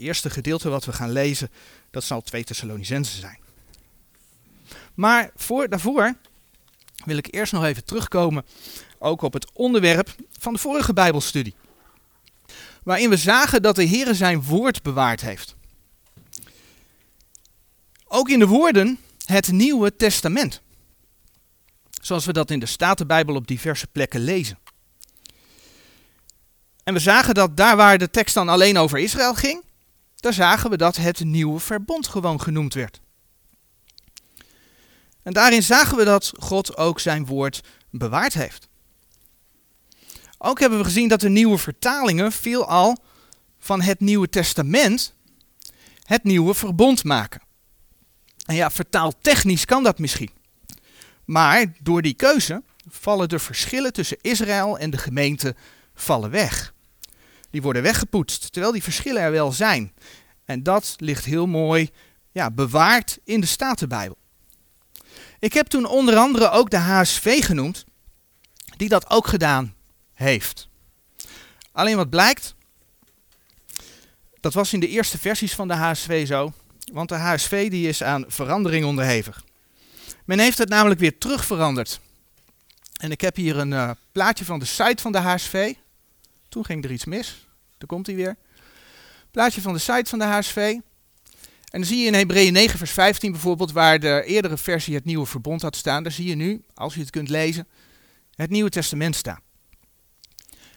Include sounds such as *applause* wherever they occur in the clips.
eerste gedeelte wat we gaan lezen, dat zal 2 Thessalonicenzen zijn. Maar voor, daarvoor wil ik eerst nog even terugkomen ook op het onderwerp van de vorige Bijbelstudie. Waarin we zagen dat de Heer zijn woord bewaard heeft. Ook in de woorden het Nieuwe Testament. Zoals we dat in de Statenbijbel op diverse plekken lezen. En we zagen dat daar waar de tekst dan alleen over Israël ging, daar zagen we dat het nieuwe verbond gewoon genoemd werd. En daarin zagen we dat God ook zijn woord bewaard heeft. Ook hebben we gezien dat de nieuwe vertalingen veelal van het Nieuwe Testament het nieuwe verbond maken. En ja, vertaaltechnisch kan dat misschien. Maar door die keuze vallen de verschillen tussen Israël en de gemeente vallen weg. Die worden weggepoetst, terwijl die verschillen er wel zijn. En dat ligt heel mooi ja, bewaard in de Statenbijbel. Ik heb toen onder andere ook de HSV genoemd, die dat ook gedaan heeft. Alleen wat blijkt, dat was in de eerste versies van de HSV zo, want de HSV die is aan verandering onderhevig. Men heeft het namelijk weer terug veranderd. En ik heb hier een uh, plaatje van de site van de HSV. Toen ging er iets mis. Daar komt hij weer. Plaatje van de site van de HSV. En dan zie je in Hebreeën 9 vers 15 bijvoorbeeld, waar de eerdere versie het Nieuwe Verbond had staan. Daar zie je nu, als je het kunt lezen, het Nieuwe Testament staan.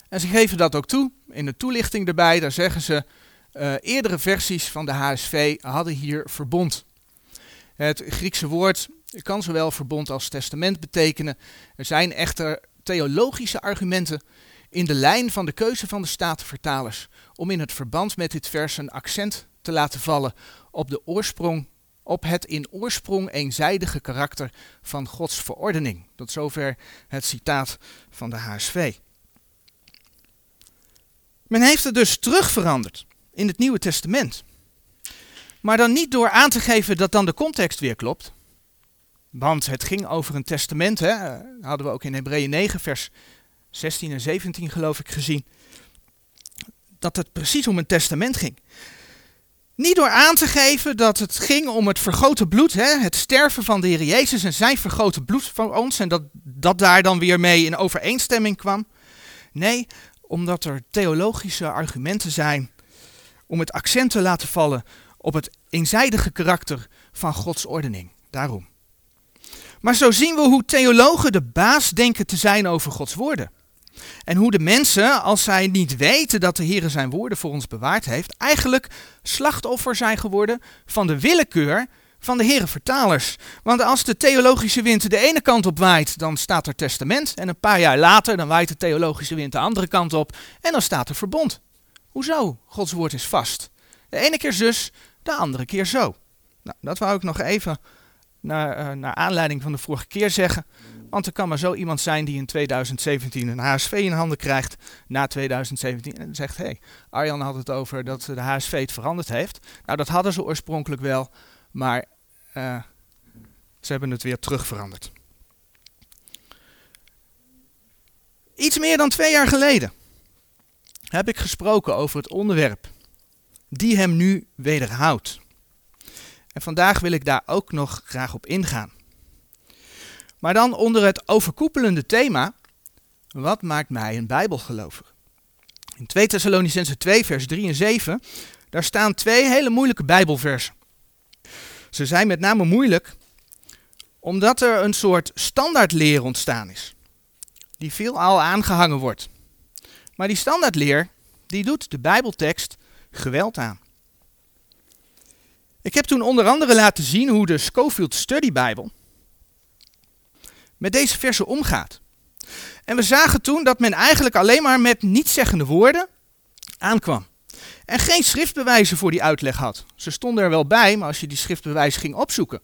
En ze geven dat ook toe, in de toelichting erbij, daar zeggen ze, uh, eerdere versies van de HSV hadden hier verbond. Het Griekse woord kan zowel verbond als testament betekenen. Er zijn echter theologische argumenten in de lijn van de keuze van de statenvertalers om in het verband met dit vers een accent te laten vallen op de oorsprong, op het in oorsprong eenzijdige karakter van Gods verordening. Tot zover het citaat van de HSV. Men heeft het dus terug veranderd in het Nieuwe Testament. Maar dan niet door aan te geven dat dan de context weer klopt. Want het ging over een testament, hè? hadden we ook in Hebreeën 9, vers 16 en 17 geloof ik gezien. Dat het precies om een testament ging. Niet door aan te geven dat het ging om het vergoten bloed, hè, het sterven van de Heer Jezus en zijn vergoten bloed van ons. En dat dat daar dan weer mee in overeenstemming kwam. Nee, omdat er theologische argumenten zijn om het accent te laten vallen op het eenzijdige karakter van Gods ordening. Daarom. Maar zo zien we hoe theologen de baas denken te zijn over Gods woorden. En hoe de mensen, als zij niet weten dat de Heer zijn woorden voor ons bewaard heeft, eigenlijk slachtoffer zijn geworden van de willekeur van de Heere vertalers. Want als de theologische wind de ene kant op waait, dan staat er testament. En een paar jaar later, dan waait de theologische wind de andere kant op en dan staat er verbond. Hoezo? Gods woord is vast. De ene keer zus, de andere keer zo. Nou, dat wou ik nog even naar, uh, naar aanleiding van de vorige keer zeggen. Want er kan maar zo iemand zijn die in 2017 een HSV in handen krijgt na 2017 en zegt: hé, hey, Arjan had het over dat de HSV het veranderd heeft. Nou, dat hadden ze oorspronkelijk wel, maar uh, ze hebben het weer terug veranderd. Iets meer dan twee jaar geleden heb ik gesproken over het onderwerp die hem nu wederhoudt. En vandaag wil ik daar ook nog graag op ingaan. Maar dan onder het overkoepelende thema: wat maakt mij een Bijbelgelover? In 2 Thessalonicense 2, vers 3 en 7, daar staan twee hele moeilijke Bijbelversen. Ze zijn met name moeilijk omdat er een soort standaardleer ontstaan is, die veelal aangehangen wordt. Maar die standaardleer, die doet de Bijbeltekst geweld aan. Ik heb toen onder andere laten zien hoe de Schofield Study Bijbel met deze versen omgaat. En we zagen toen dat men eigenlijk alleen maar met nietszeggende woorden aankwam. En geen schriftbewijzen voor die uitleg had. Ze stonden er wel bij, maar als je die schriftbewijzen ging opzoeken,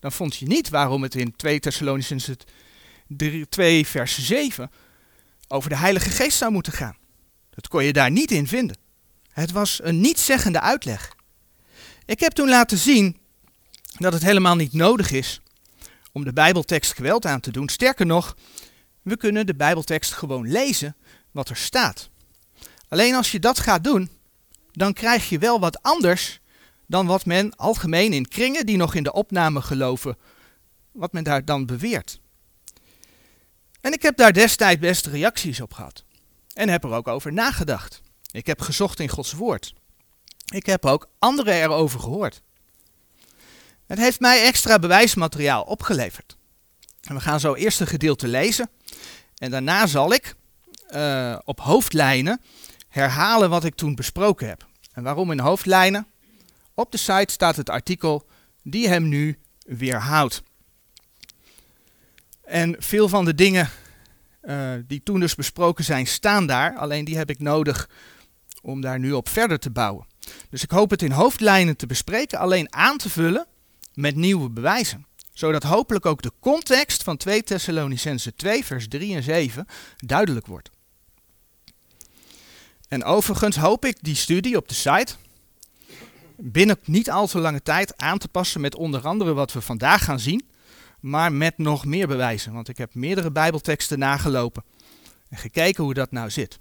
dan vond je niet waarom het in 2 Thessalonians 2 vers 7 over de Heilige Geest zou moeten gaan. Dat kon je daar niet in vinden. Het was een nietszeggende uitleg. Ik heb toen laten zien dat het helemaal niet nodig is om de Bijbeltekst geweld aan te doen. Sterker nog, we kunnen de Bijbeltekst gewoon lezen wat er staat. Alleen als je dat gaat doen, dan krijg je wel wat anders dan wat men algemeen in kringen die nog in de opname geloven, wat men daar dan beweert. En ik heb daar destijds best reacties op gehad. En heb er ook over nagedacht. Ik heb gezocht in Gods woord. Ik heb ook anderen erover gehoord. Het heeft mij extra bewijsmateriaal opgeleverd. En we gaan zo eerst een gedeelte lezen. En daarna zal ik uh, op hoofdlijnen herhalen wat ik toen besproken heb. En waarom in hoofdlijnen? Op de site staat het artikel die hem nu weerhoudt. En veel van de dingen uh, die toen dus besproken zijn, staan daar. Alleen die heb ik nodig om daar nu op verder te bouwen. Dus ik hoop het in hoofdlijnen te bespreken, alleen aan te vullen met nieuwe bewijzen. Zodat hopelijk ook de context van 2 Thessalonicense 2, vers 3 en 7 duidelijk wordt. En overigens hoop ik die studie op de site binnen niet al te lange tijd aan te passen met onder andere wat we vandaag gaan zien, maar met nog meer bewijzen. Want ik heb meerdere Bijbelteksten nagelopen en gekeken hoe dat nou zit.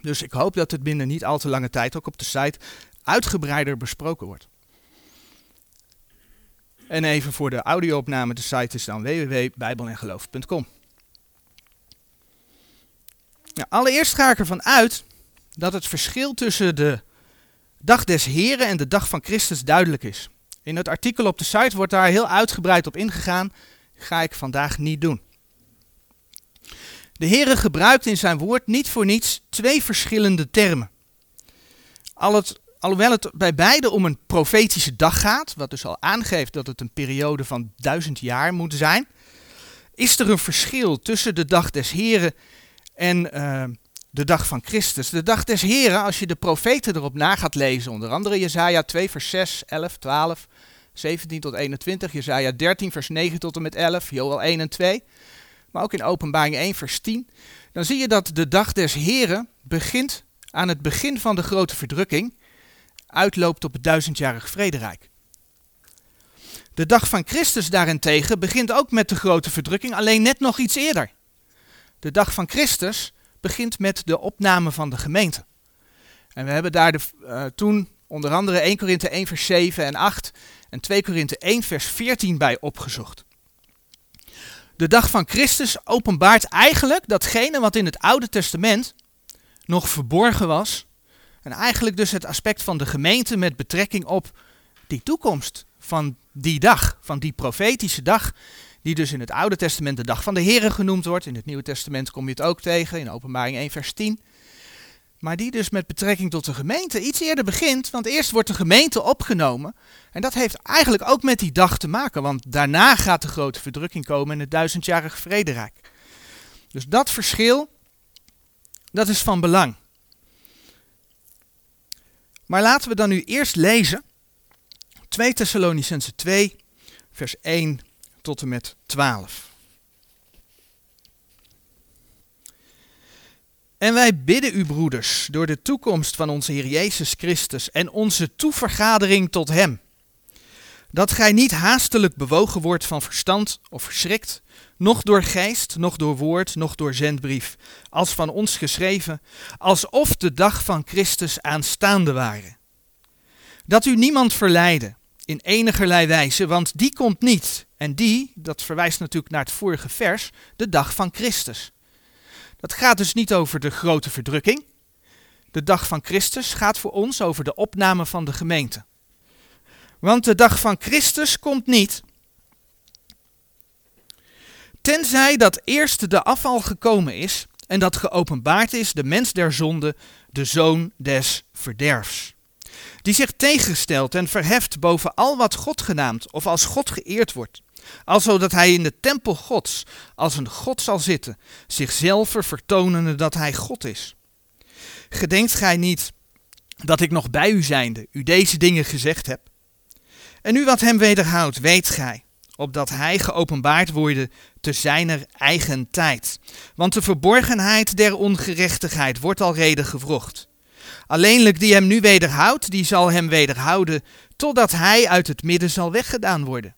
Dus ik hoop dat het binnen niet al te lange tijd ook op de site uitgebreider besproken wordt. En even voor de audio-opname, de site is dan www.bijbelengeloof.com. Nou, allereerst ga ik ervan uit dat het verschil tussen de dag des Heren en de dag van Christus duidelijk is. In het artikel op de site wordt daar heel uitgebreid op ingegaan. Ga ik vandaag niet doen. De Heere gebruikt in zijn woord niet voor niets twee verschillende termen. Al het, alhoewel het bij beide om een profetische dag gaat, wat dus al aangeeft dat het een periode van duizend jaar moet zijn, is er een verschil tussen de dag des Heren en uh, de dag van Christus. De dag des Heren, als je de profeten erop na gaat lezen, onder andere Jezaja 2 vers 6, 11, 12, 17 tot 21, Jezaja 13 vers 9 tot en met 11, Joel 1 en 2, maar ook in Openbaring 1 vers 10, dan zie je dat de dag des Heren begint aan het begin van de grote verdrukking, uitloopt op het duizendjarig vrederijk. De dag van Christus daarentegen begint ook met de grote verdrukking, alleen net nog iets eerder. De dag van Christus begint met de opname van de gemeente. En we hebben daar de, uh, toen onder andere 1 Korinthe 1 vers 7 en 8 en 2 Korinthe 1 vers 14 bij opgezocht. De dag van Christus openbaart eigenlijk datgene wat in het Oude Testament nog verborgen was. En eigenlijk dus het aspect van de gemeente met betrekking op die toekomst van die dag, van die profetische dag die dus in het Oude Testament de dag van de Here genoemd wordt. In het Nieuwe Testament kom je het ook tegen, in Openbaring 1 vers 10. Maar die dus met betrekking tot de gemeente iets eerder begint, want eerst wordt de gemeente opgenomen. En dat heeft eigenlijk ook met die dag te maken, want daarna gaat de grote verdrukking komen in het duizendjarig vrederijk. Dus dat verschil, dat is van belang. Maar laten we dan nu eerst lezen 2 Thessalonicense 2, vers 1 tot en met 12. En wij bidden u, broeders, door de toekomst van onze Heer Jezus Christus en onze toevergadering tot Hem, dat gij niet haastelijk bewogen wordt van verstand of verschrikt, noch door geest, noch door woord, noch door zendbrief, als van ons geschreven, alsof de dag van Christus aanstaande waren. Dat u niemand verleiden in enigerlei wijze, want die komt niet. En die, dat verwijst natuurlijk naar het vorige vers, de dag van Christus. Dat gaat dus niet over de grote verdrukking. De dag van Christus gaat voor ons over de opname van de gemeente. Want de dag van Christus komt niet. Tenzij dat eerst de afval gekomen is en dat geopenbaard is de mens der zonde, de zoon des verderfs die zich tegengesteld en verheft boven al wat God genaamd of als God geëerd wordt, alzo dat hij in de tempel Gods als een God zal zitten, zichzelf vertonende dat hij God is. Gedenkt gij niet dat ik nog bij u zijnde u deze dingen gezegd heb? En nu wat hem wederhoudt, weet gij, opdat hij geopenbaard worden te zijner eigen tijd. Want de verborgenheid der ongerechtigheid wordt al reden gewrocht. Alleenlijk die hem nu wederhoudt, die zal hem wederhouden, totdat hij uit het midden zal weggedaan worden.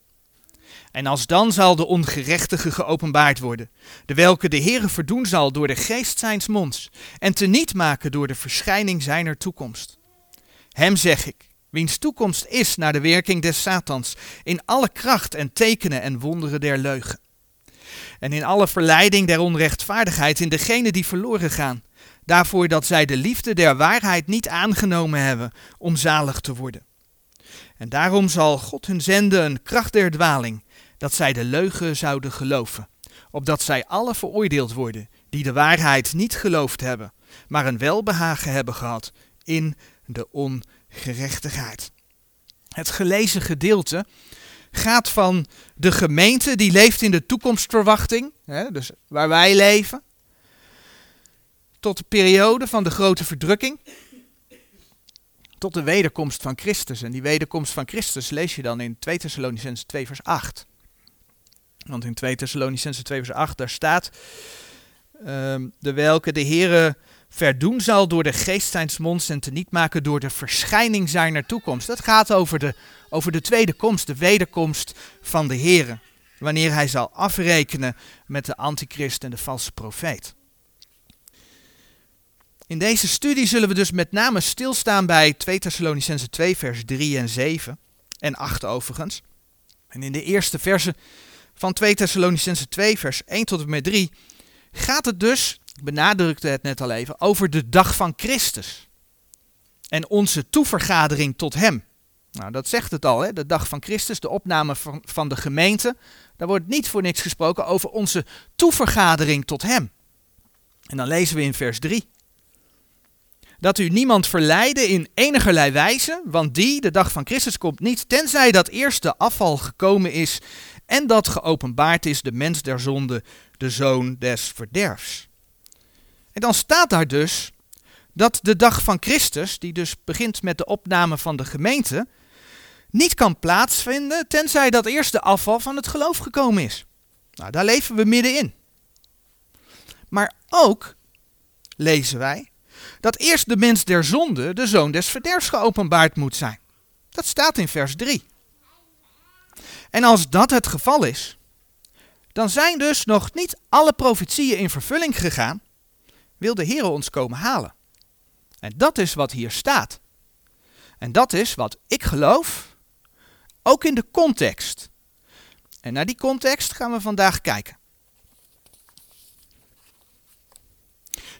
En als dan zal de ongerechtige geopenbaard worden, de welke de Heere verdoen zal door de geest zijns monds, en te niet maken door de verschijning zijner toekomst. Hem zeg ik, wiens toekomst is naar de werking des Satans, in alle kracht en tekenen en wonderen der leugen. En in alle verleiding der onrechtvaardigheid in degenen die verloren gaan, daarvoor dat zij de liefde der waarheid niet aangenomen hebben om zalig te worden. En daarom zal God hun zenden een kracht der dwaling, dat zij de leugen zouden geloven, opdat zij alle veroordeeld worden, die de waarheid niet geloofd hebben, maar een welbehagen hebben gehad in de ongerechtigheid. Het gelezen gedeelte gaat van de gemeente die leeft in de toekomstverwachting, hè, dus waar wij leven, tot de periode van de grote verdrukking, tot de wederkomst van Christus. En die wederkomst van Christus lees je dan in 2 Thessalonicense 2 vers 8. Want in 2 Thessalonicense 2 vers 8 daar staat, um, de welke de Heere verdoen zal door de geest zijns monds en te niet maken door de verschijning zijner toekomst. Dat gaat over de, over de tweede komst, de wederkomst van de Heere. Wanneer hij zal afrekenen met de antichrist en de valse profeet. In deze studie zullen we dus met name stilstaan bij 2 Thessalonicense 2 vers 3 en 7 en 8 overigens. En in de eerste verse van 2 Thessalonicense 2 vers 1 tot en met 3 gaat het dus, ik benadrukte het net al even, over de dag van Christus. En onze toevergadering tot hem. Nou, dat zegt het al, hè? de dag van Christus, de opname van, van de gemeente. Daar wordt niet voor niks gesproken over onze toevergadering tot hem. En dan lezen we in vers 3 dat u niemand verleiden in enigerlei wijze, want die, de dag van Christus, komt niet, tenzij dat eerst de afval gekomen is en dat geopenbaard is de mens der zonde, de zoon des verderfs. En dan staat daar dus dat de dag van Christus, die dus begint met de opname van de gemeente, niet kan plaatsvinden tenzij dat eerst de afval van het geloof gekomen is. Nou, daar leven we middenin. Maar ook lezen wij dat eerst de mens der zonde, de zoon des verderfs, geopenbaard moet zijn. Dat staat in vers 3. En als dat het geval is, dan zijn dus nog niet alle profetieën in vervulling gegaan, wil de Heer ons komen halen. En dat is wat hier staat. En dat is wat ik geloof, ook in de context. En naar die context gaan we vandaag kijken.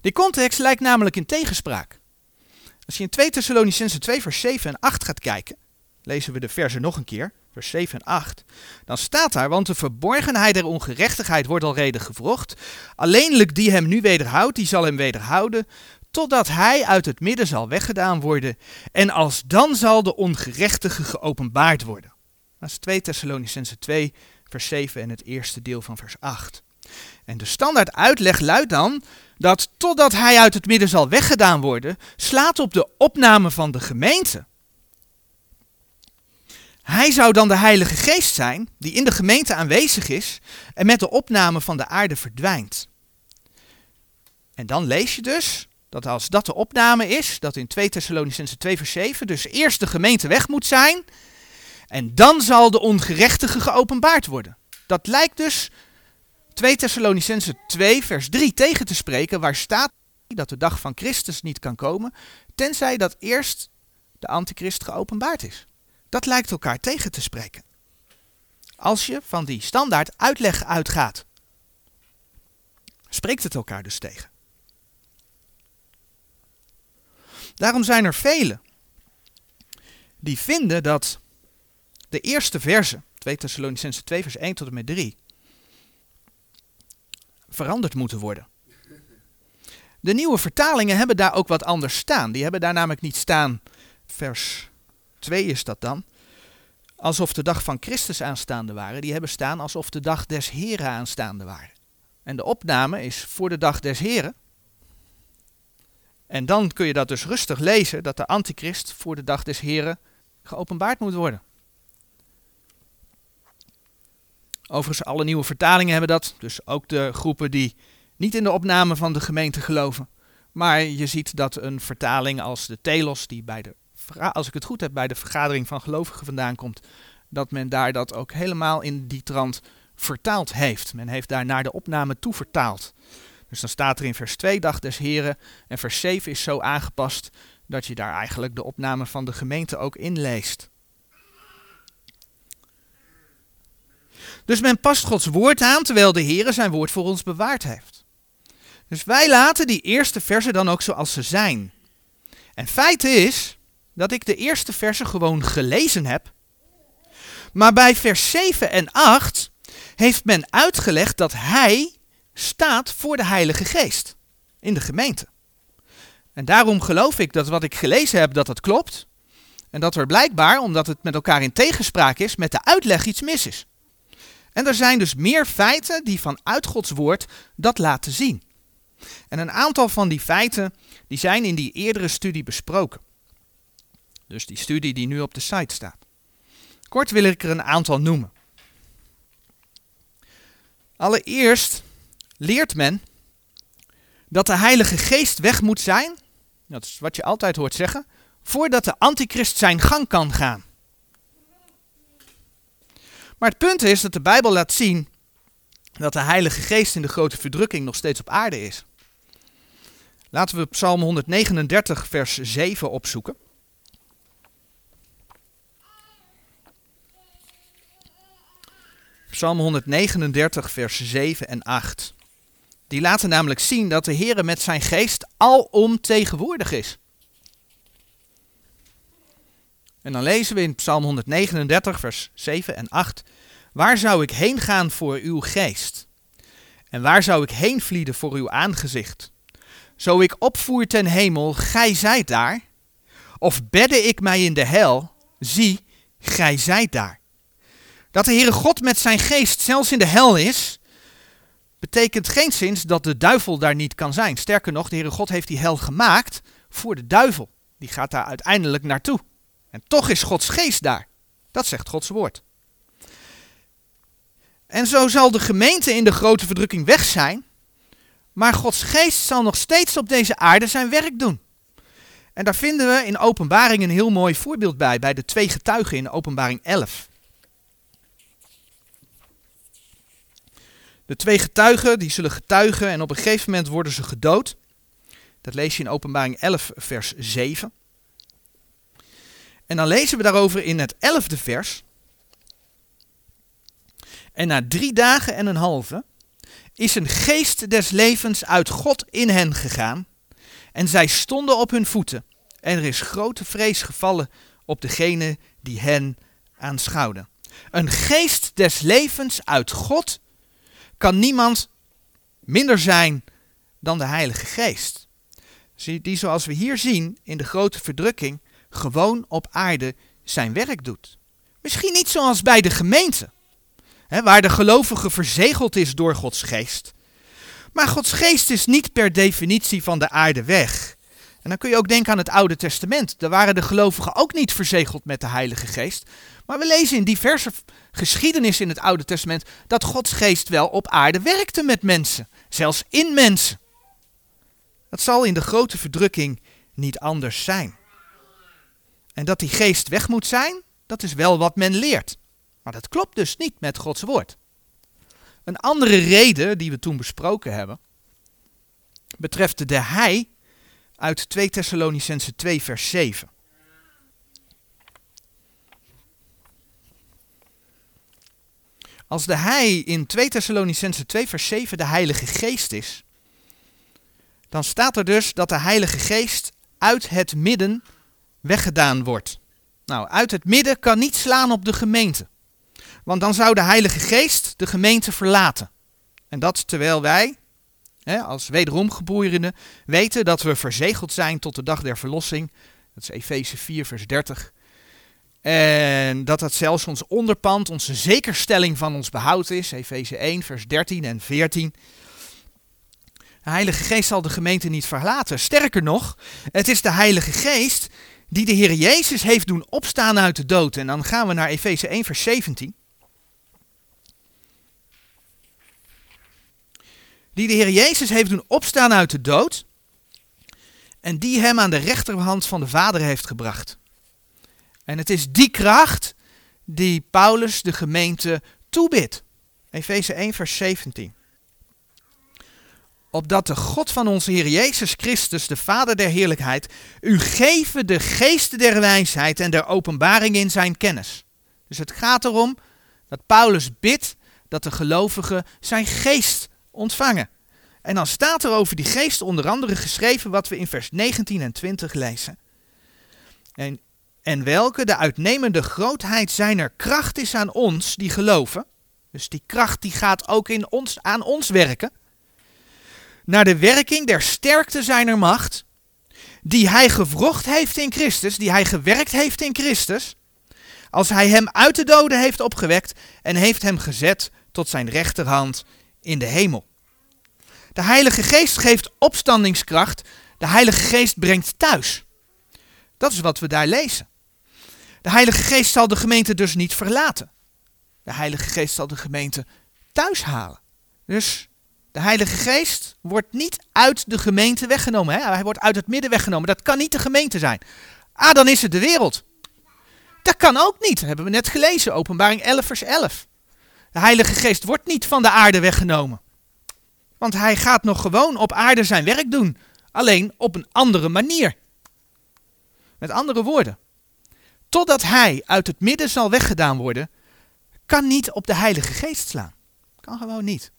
Die context lijkt namelijk in tegenspraak. Als je in 2 Thessalonicense 2 vers 7 en 8 gaat kijken, lezen we de versen nog een keer, vers 7 en 8, dan staat daar, want de verborgenheid der ongerechtigheid wordt al reden gevrocht, alleenlijk die hem nu wederhoudt, die zal hem wederhouden, totdat hij uit het midden zal weggedaan worden, en als dan zal de ongerechtige geopenbaard worden. Dat is 2 Thessalonicense 2 vers 7 en het eerste deel van vers 8. En de standaard uitleg luidt dan dat totdat hij uit het midden zal weggedaan worden, slaat op de opname van de gemeente. Hij zou dan de Heilige Geest zijn, die in de gemeente aanwezig is en met de opname van de aarde verdwijnt. En dan lees je dus dat als dat de opname is, dat in 2 Thessalonicense 2 vers 7, dus eerst de gemeente weg moet zijn en dan zal de ongerechtige geopenbaard worden. Dat lijkt dus 2 Thessalonicense 2 vers 3 tegen te spreken, waar staat dat de dag van Christus niet kan komen, tenzij dat eerst de antichrist geopenbaard is. Dat lijkt elkaar tegen te spreken. Als je van die standaard uitleg uitgaat, spreekt het elkaar dus tegen. Daarom zijn er velen die vinden dat de eerste verse, 2 Thessalonicense 2 vers 1 tot en met 3, veranderd moeten worden. De nieuwe vertalingen hebben daar ook wat anders staan. Die hebben daar namelijk niet staan, vers 2 is dat dan, alsof de dag van Christus aanstaande waren. Die hebben staan alsof de dag des Heren aanstaande waren. En de opname is voor de dag des Heren. En dan kun je dat dus rustig lezen, dat de antichrist voor de dag des Heren geopenbaard moet worden. Overigens, alle nieuwe vertalingen hebben dat. Dus ook de groepen die niet in de opname van de gemeente geloven. Maar je ziet dat een vertaling als de Telos, die bij de, als ik het goed heb, bij de vergadering van gelovigen vandaan komt, dat men daar dat ook helemaal in die trant vertaald heeft. Men heeft daar naar de opname toe vertaald. Dus dan staat er in vers 2, dag des heren, en vers 7 is zo aangepast, dat je daar eigenlijk de opname van de gemeente ook inleest. Dus men past Gods woord aan terwijl de Heer zijn woord voor ons bewaard heeft. Dus wij laten die eerste versen dan ook zoals ze zijn. En feit is dat ik de eerste versen gewoon gelezen heb. Maar bij vers 7 en 8 heeft men uitgelegd dat hij staat voor de Heilige Geest in de gemeente. En daarom geloof ik dat wat ik gelezen heb, dat het klopt. En dat er blijkbaar, omdat het met elkaar in tegenspraak is, met de uitleg iets mis is. En er zijn dus meer feiten die vanuit Gods woord dat laten zien. En een aantal van die feiten die zijn in die eerdere studie besproken. Dus die studie die nu op de site staat. Kort wil ik er een aantal noemen. Allereerst leert men dat de Heilige Geest weg moet zijn, dat is wat je altijd hoort zeggen, voordat de antichrist zijn gang kan gaan. Maar het punt is dat de Bijbel laat zien dat de Heilige Geest in de grote verdrukking nog steeds op aarde is. Laten we Psalm 139, vers 7 opzoeken. Psalm 139, vers 7 en 8. Die laten namelijk zien dat de Heer met zijn geest alom tegenwoordig is. En dan lezen we in Psalm 139, vers 7 en 8. Waar zou ik heen gaan voor uw geest? En waar zou ik heen vlieden voor uw aangezicht? Zo ik opvoer ten hemel, gij zijt daar. Of bedde ik mij in de hel, zie, gij zijt daar. Dat de Heere God met zijn geest zelfs in de hel is, betekent geen zins dat de duivel daar niet kan zijn. Sterker nog, de Heere God heeft die hel gemaakt voor de duivel. Die gaat daar uiteindelijk naartoe. En toch is Gods geest daar. Dat zegt Gods woord. En zo zal de gemeente in de grote verdrukking weg zijn, maar Gods geest zal nog steeds op deze aarde zijn werk doen. En daar vinden we in Openbaring een heel mooi voorbeeld bij, bij de twee getuigen in Openbaring 11. De twee getuigen, die zullen getuigen en op een gegeven moment worden ze gedood. Dat lees je in Openbaring 11, vers 7. En dan lezen we daarover in het elfde vers. En na drie dagen en een halve is een geest des levens uit God in hen gegaan. En zij stonden op hun voeten. En er is grote vrees gevallen op degene die hen aanschouwden. Een geest des levens uit God kan niemand minder zijn dan de Heilige Geest. Die zoals we hier zien in de grote verdrukking gewoon op aarde zijn werk doet. Misschien niet zoals bij de gemeente, hè, waar de gelovige verzegeld is door Gods geest. Maar Gods geest is niet per definitie van de aarde weg. En dan kun je ook denken aan het Oude Testament. Daar waren de gelovigen ook niet verzegeld met de Heilige Geest. Maar we lezen in diverse geschiedenissen in het Oude Testament dat Gods geest wel op aarde werkte met mensen, zelfs in mensen. Dat zal in de grote verdrukking niet anders zijn. En dat die geest weg moet zijn, dat is wel wat men leert. Maar dat klopt dus niet met Gods woord. Een andere reden die we toen besproken hebben, betreft de hij uit 2 Thessalonicense 2 vers 7. Als de hij in 2 Thessalonicense 2 vers 7 de Heilige Geest is, dan staat er dus dat de Heilige Geest uit het midden weggedaan wordt. Nou, uit het midden kan niet slaan op de gemeente. Want dan zou de Heilige Geest de gemeente verlaten. En dat terwijl wij, als wederom weten dat we verzegeld zijn tot de dag der verlossing. Dat is Efeze 4, vers 30. En dat dat zelfs ons onderpand, onze zekerstelling van ons behoud is. Efeze 1, vers 13 en 14. De Heilige Geest zal de gemeente niet verlaten. Sterker nog, het is de Heilige Geest die de Heer Jezus heeft doen opstaan uit de dood. En dan gaan we naar Efeze 1, vers 17. Die de Heer Jezus heeft doen opstaan uit de dood. En die hem aan de rechterhand van de Vader heeft gebracht. En het is die kracht die Paulus de gemeente toebidt. Efeze 1, vers 17. opdat de God van onze Heer Jezus Christus, de Vader der heerlijkheid, u geven de geest der wijsheid en der openbaring in zijn kennis. Dus het gaat erom dat Paulus bidt dat de gelovigen zijn geest ontvangen. En dan staat er over die geest onder andere geschreven wat we in vers 19 en 20 lezen. En, en welke de uitnemende grootheid zijner kracht is aan ons die geloven. Dus die kracht die gaat ook in ons, aan ons werken. Naar de werking der sterkte zijner macht, die hij gewrocht heeft in Christus, die hij gewerkt heeft in Christus, als hij hem uit de doden heeft opgewekt en heeft hem gezet tot zijn rechterhand in de hemel. De Heilige Geest geeft opstandingskracht, de Heilige Geest brengt thuis. Dat is wat we daar lezen. De Heilige Geest zal de gemeente dus niet verlaten. De Heilige Geest zal de gemeente thuis halen. Dus de Heilige Geest wordt niet uit de gemeente weggenomen. Hè? Hij wordt uit het midden weggenomen. Dat kan niet de gemeente zijn. Ah, dan is het de wereld. Dat kan ook niet. Dat hebben we net gelezen. Openbaring 11, vers 11. De Heilige Geest wordt niet van de aarde weggenomen. Want hij gaat nog gewoon op aarde zijn werk doen. Alleen op een andere manier. Met andere woorden. Totdat hij uit het midden zal weggedaan worden, kan niet op de Heilige Geest slaan. Kan gewoon niet.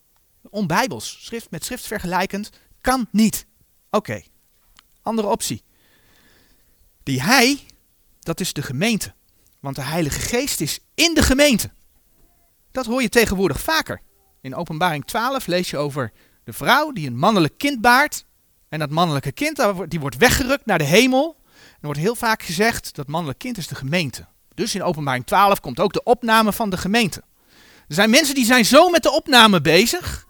Onbijbels, schrift met schrift vergelijkend, kan niet. Oké, andere optie. Die hij, dat is de gemeente. Want de Heilige Geest is in de gemeente. Dat hoor je tegenwoordig vaker. In Openbaring 12 lees je over de vrouw die een mannelijk kind baart. En dat mannelijke kind die wordt weggerukt naar de hemel. Er wordt heel vaak gezegd dat mannelijk kind is de gemeente. Dus in Openbaring 12 komt ook de opname van de gemeente. Er zijn mensen die zijn zo met de opname bezig.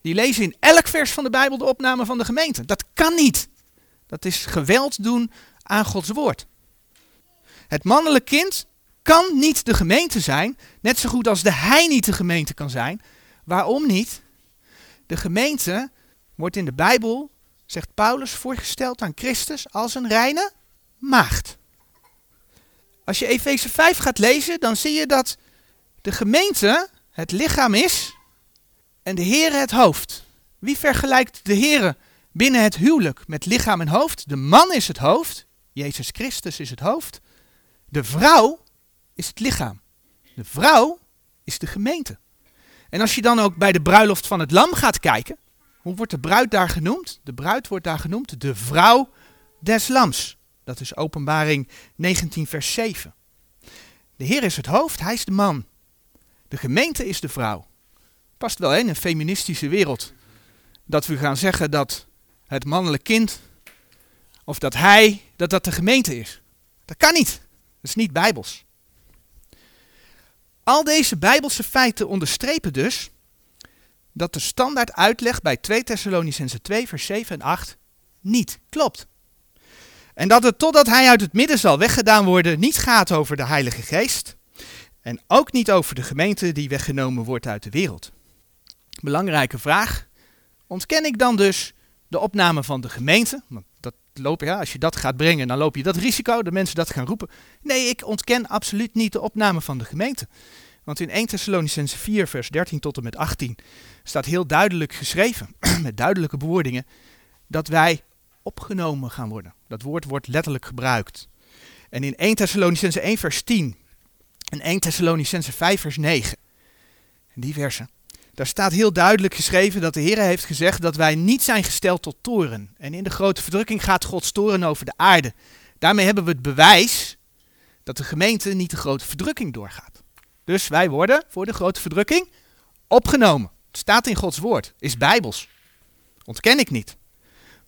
Die lezen in elk vers van de Bijbel de opname van de gemeente. Dat kan niet. Dat is geweld doen aan Gods woord. Het mannelijk kind kan niet de gemeente zijn, net zo goed als de hij niet de gemeente kan zijn. Waarom niet? De gemeente wordt in de Bijbel, zegt Paulus, voorgesteld aan Christus als een reine maagd. Als je Efeze 5 gaat lezen, dan zie je dat de gemeente het lichaam is en de Heer het hoofd. Wie vergelijkt de Heer binnen het huwelijk met lichaam en hoofd? De man is het hoofd, Jezus Christus is het hoofd. De vrouw is het lichaam. De vrouw is de gemeente. En als je dan ook bij de bruiloft van het lam gaat kijken, hoe wordt de bruid daar genoemd? De bruid wordt daar genoemd de vrouw des lams. Dat is openbaring 19 vers 7. De Heer is het hoofd, hij is de man. De gemeente is de vrouw. Past wel in een feministische wereld. Dat we gaan zeggen dat het mannelijk kind, of dat hij, dat dat de gemeente is. Dat kan niet. Dat is niet bijbels. Al deze bijbelse feiten onderstrepen dus dat de standaard uitleg bij 2 Thessalonicense 2 vers 7 en 8 niet klopt. En dat het totdat hij uit het midden zal weggedaan worden niet gaat over de Heilige Geest en ook niet over de gemeente die weggenomen wordt uit de wereld. Belangrijke vraag. Ontken ik dan dus de opname van de gemeente? Want loop, ja, als je dat gaat brengen, dan loop je dat risico, de mensen dat gaan roepen. Nee, ik ontken absoluut niet de opname van de gemeente. Want in 1 Thessalonicense 4, vers 13 tot en met 18 staat heel duidelijk geschreven, *clears throat* met duidelijke bewoordingen, dat wij opgenomen gaan worden. Dat woord wordt letterlijk gebruikt. En in 1 Thessalonicense 1, vers 10 en 1 Thessalonicense 5, vers 9, en die versen, daar staat heel duidelijk geschreven dat de Heer heeft gezegd dat wij niet zijn gesteld tot toren. En in de grote verdrukking gaat Gods toren over de aarde. Daarmee hebben we het bewijs dat de gemeente niet de grote verdrukking doorgaat. Dus wij worden voor de grote verdrukking opgenomen. Het staat in Gods woord, is bijbels. Ontken ik niet.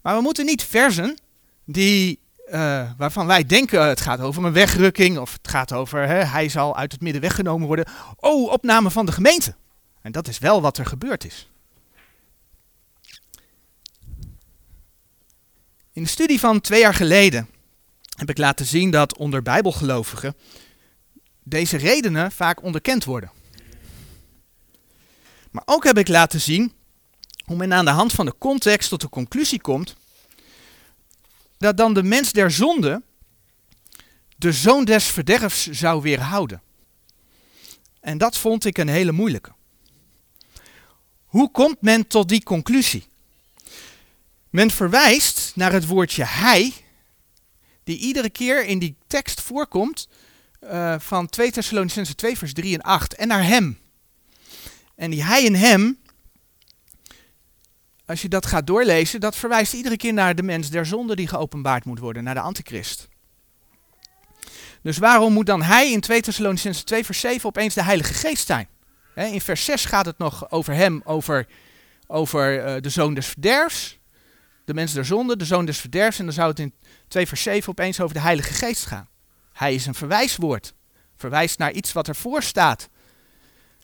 Maar we moeten niet versen die, uh, waarvan wij denken het gaat over een wegrukking of het gaat over hij zal uit het midden weggenomen worden. Oh, opname van de gemeente. En dat is wel wat er gebeurd is. In de studie van twee jaar geleden heb ik laten zien dat onder bijbelgelovigen deze redenen vaak onderkend worden. Maar ook heb ik laten zien hoe men aan de hand van de context tot de conclusie komt dat dan de mens der zonde de zoon des verderfs zou weerhouden. En dat vond ik een hele moeilijke. Hoe komt men tot die conclusie? Men verwijst naar het woordje hij, die iedere keer in die tekst voorkomt uh, van 2 Thessalonicense 2 vers 3 en 8 en naar hem. En die hij en hem, als je dat gaat doorlezen, dat verwijst iedere keer naar de mens der zonde die geopenbaard moet worden, naar de antichrist. Dus waarom moet dan hij in 2 Thessalonicense 2 vers 7 opeens de Heilige Geest zijn? In vers 6 gaat het nog over hem, over, over uh, de zoon des verderfs, de mens der zonde, de zoon des verderfs. En dan zou het in 2 vers 7 opeens over de Heilige Geest gaan. Hij is een verwijswoord, verwijst naar iets wat ervoor staat.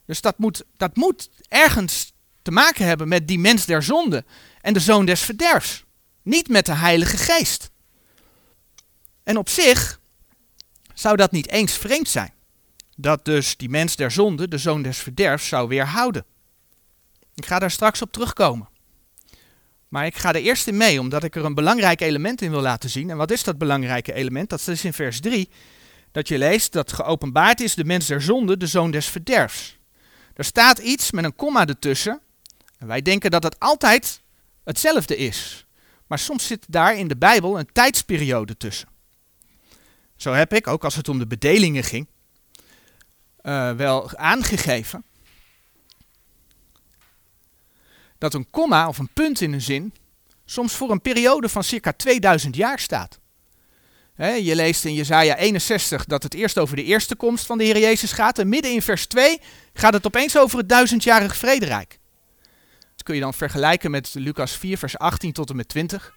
Dus dat moet, dat moet ergens te maken hebben met die mens der zonde en de zoon des verderfs. Niet met de Heilige Geest. En op zich zou dat niet eens vreemd zijn. Dat dus die mens der zonde, de zoon des verderfs, zou weerhouden. Ik ga daar straks op terugkomen. Maar ik ga er eerst in mee, omdat ik er een belangrijk element in wil laten zien. En wat is dat belangrijke element? Dat is in vers 3, dat je leest dat geopenbaard is de mens der zonde, de zoon des verderfs. Er staat iets met een komma ertussen. En wij denken dat het altijd hetzelfde is. Maar soms zit daar in de Bijbel een tijdsperiode tussen. Zo heb ik, ook als het om de bedelingen ging, uh, wel aangegeven dat een komma of een punt in een zin soms voor een periode van circa 2000 jaar staat. je leest in Jesaja 61 dat het eerst over de eerste komst van de Heer Jezus gaat. En midden in vers 2 gaat het opeens over het duizendjarig vrederijk. Dat kun je dan vergelijken met Lucas 4 vers 18 tot en met 20.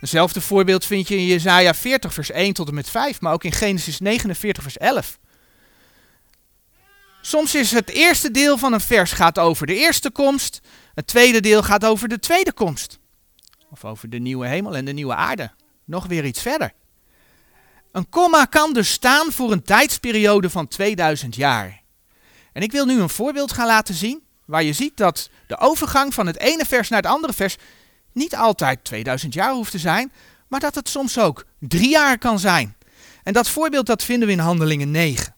Hetzelfde voorbeeld vind je in Jesaja 40 vers 1 tot en met 5, maar ook in Genesis 49 vers 11. Soms is het eerste deel van een vers gaat over de eerste komst, het tweede deel gaat over de tweede komst. Of over de nieuwe hemel en de nieuwe aarde. Nog weer iets verder. Een komma kan dus staan voor een tijdsperiode van 2000 jaar. En ik wil nu een voorbeeld gaan laten zien waar je ziet dat de overgang van het ene vers naar het andere vers niet altijd 2000 jaar hoeft te zijn, maar dat het soms ook drie jaar kan zijn. En dat voorbeeld dat vinden we in Handelingen 9.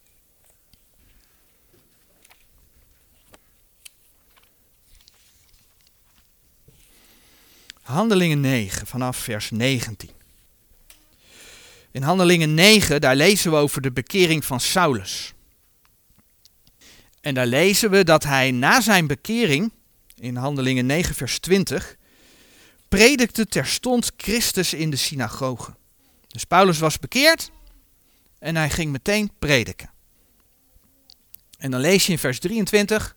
Handelingen 9 vanaf vers 19. In Handelingen 9, daar lezen we over de bekering van Saulus. En daar lezen we dat hij na zijn bekering, in Handelingen 9, vers 20, predikte terstond Christus in de synagoge. Dus Paulus was bekeerd en hij ging meteen prediken. En dan lees je in vers 23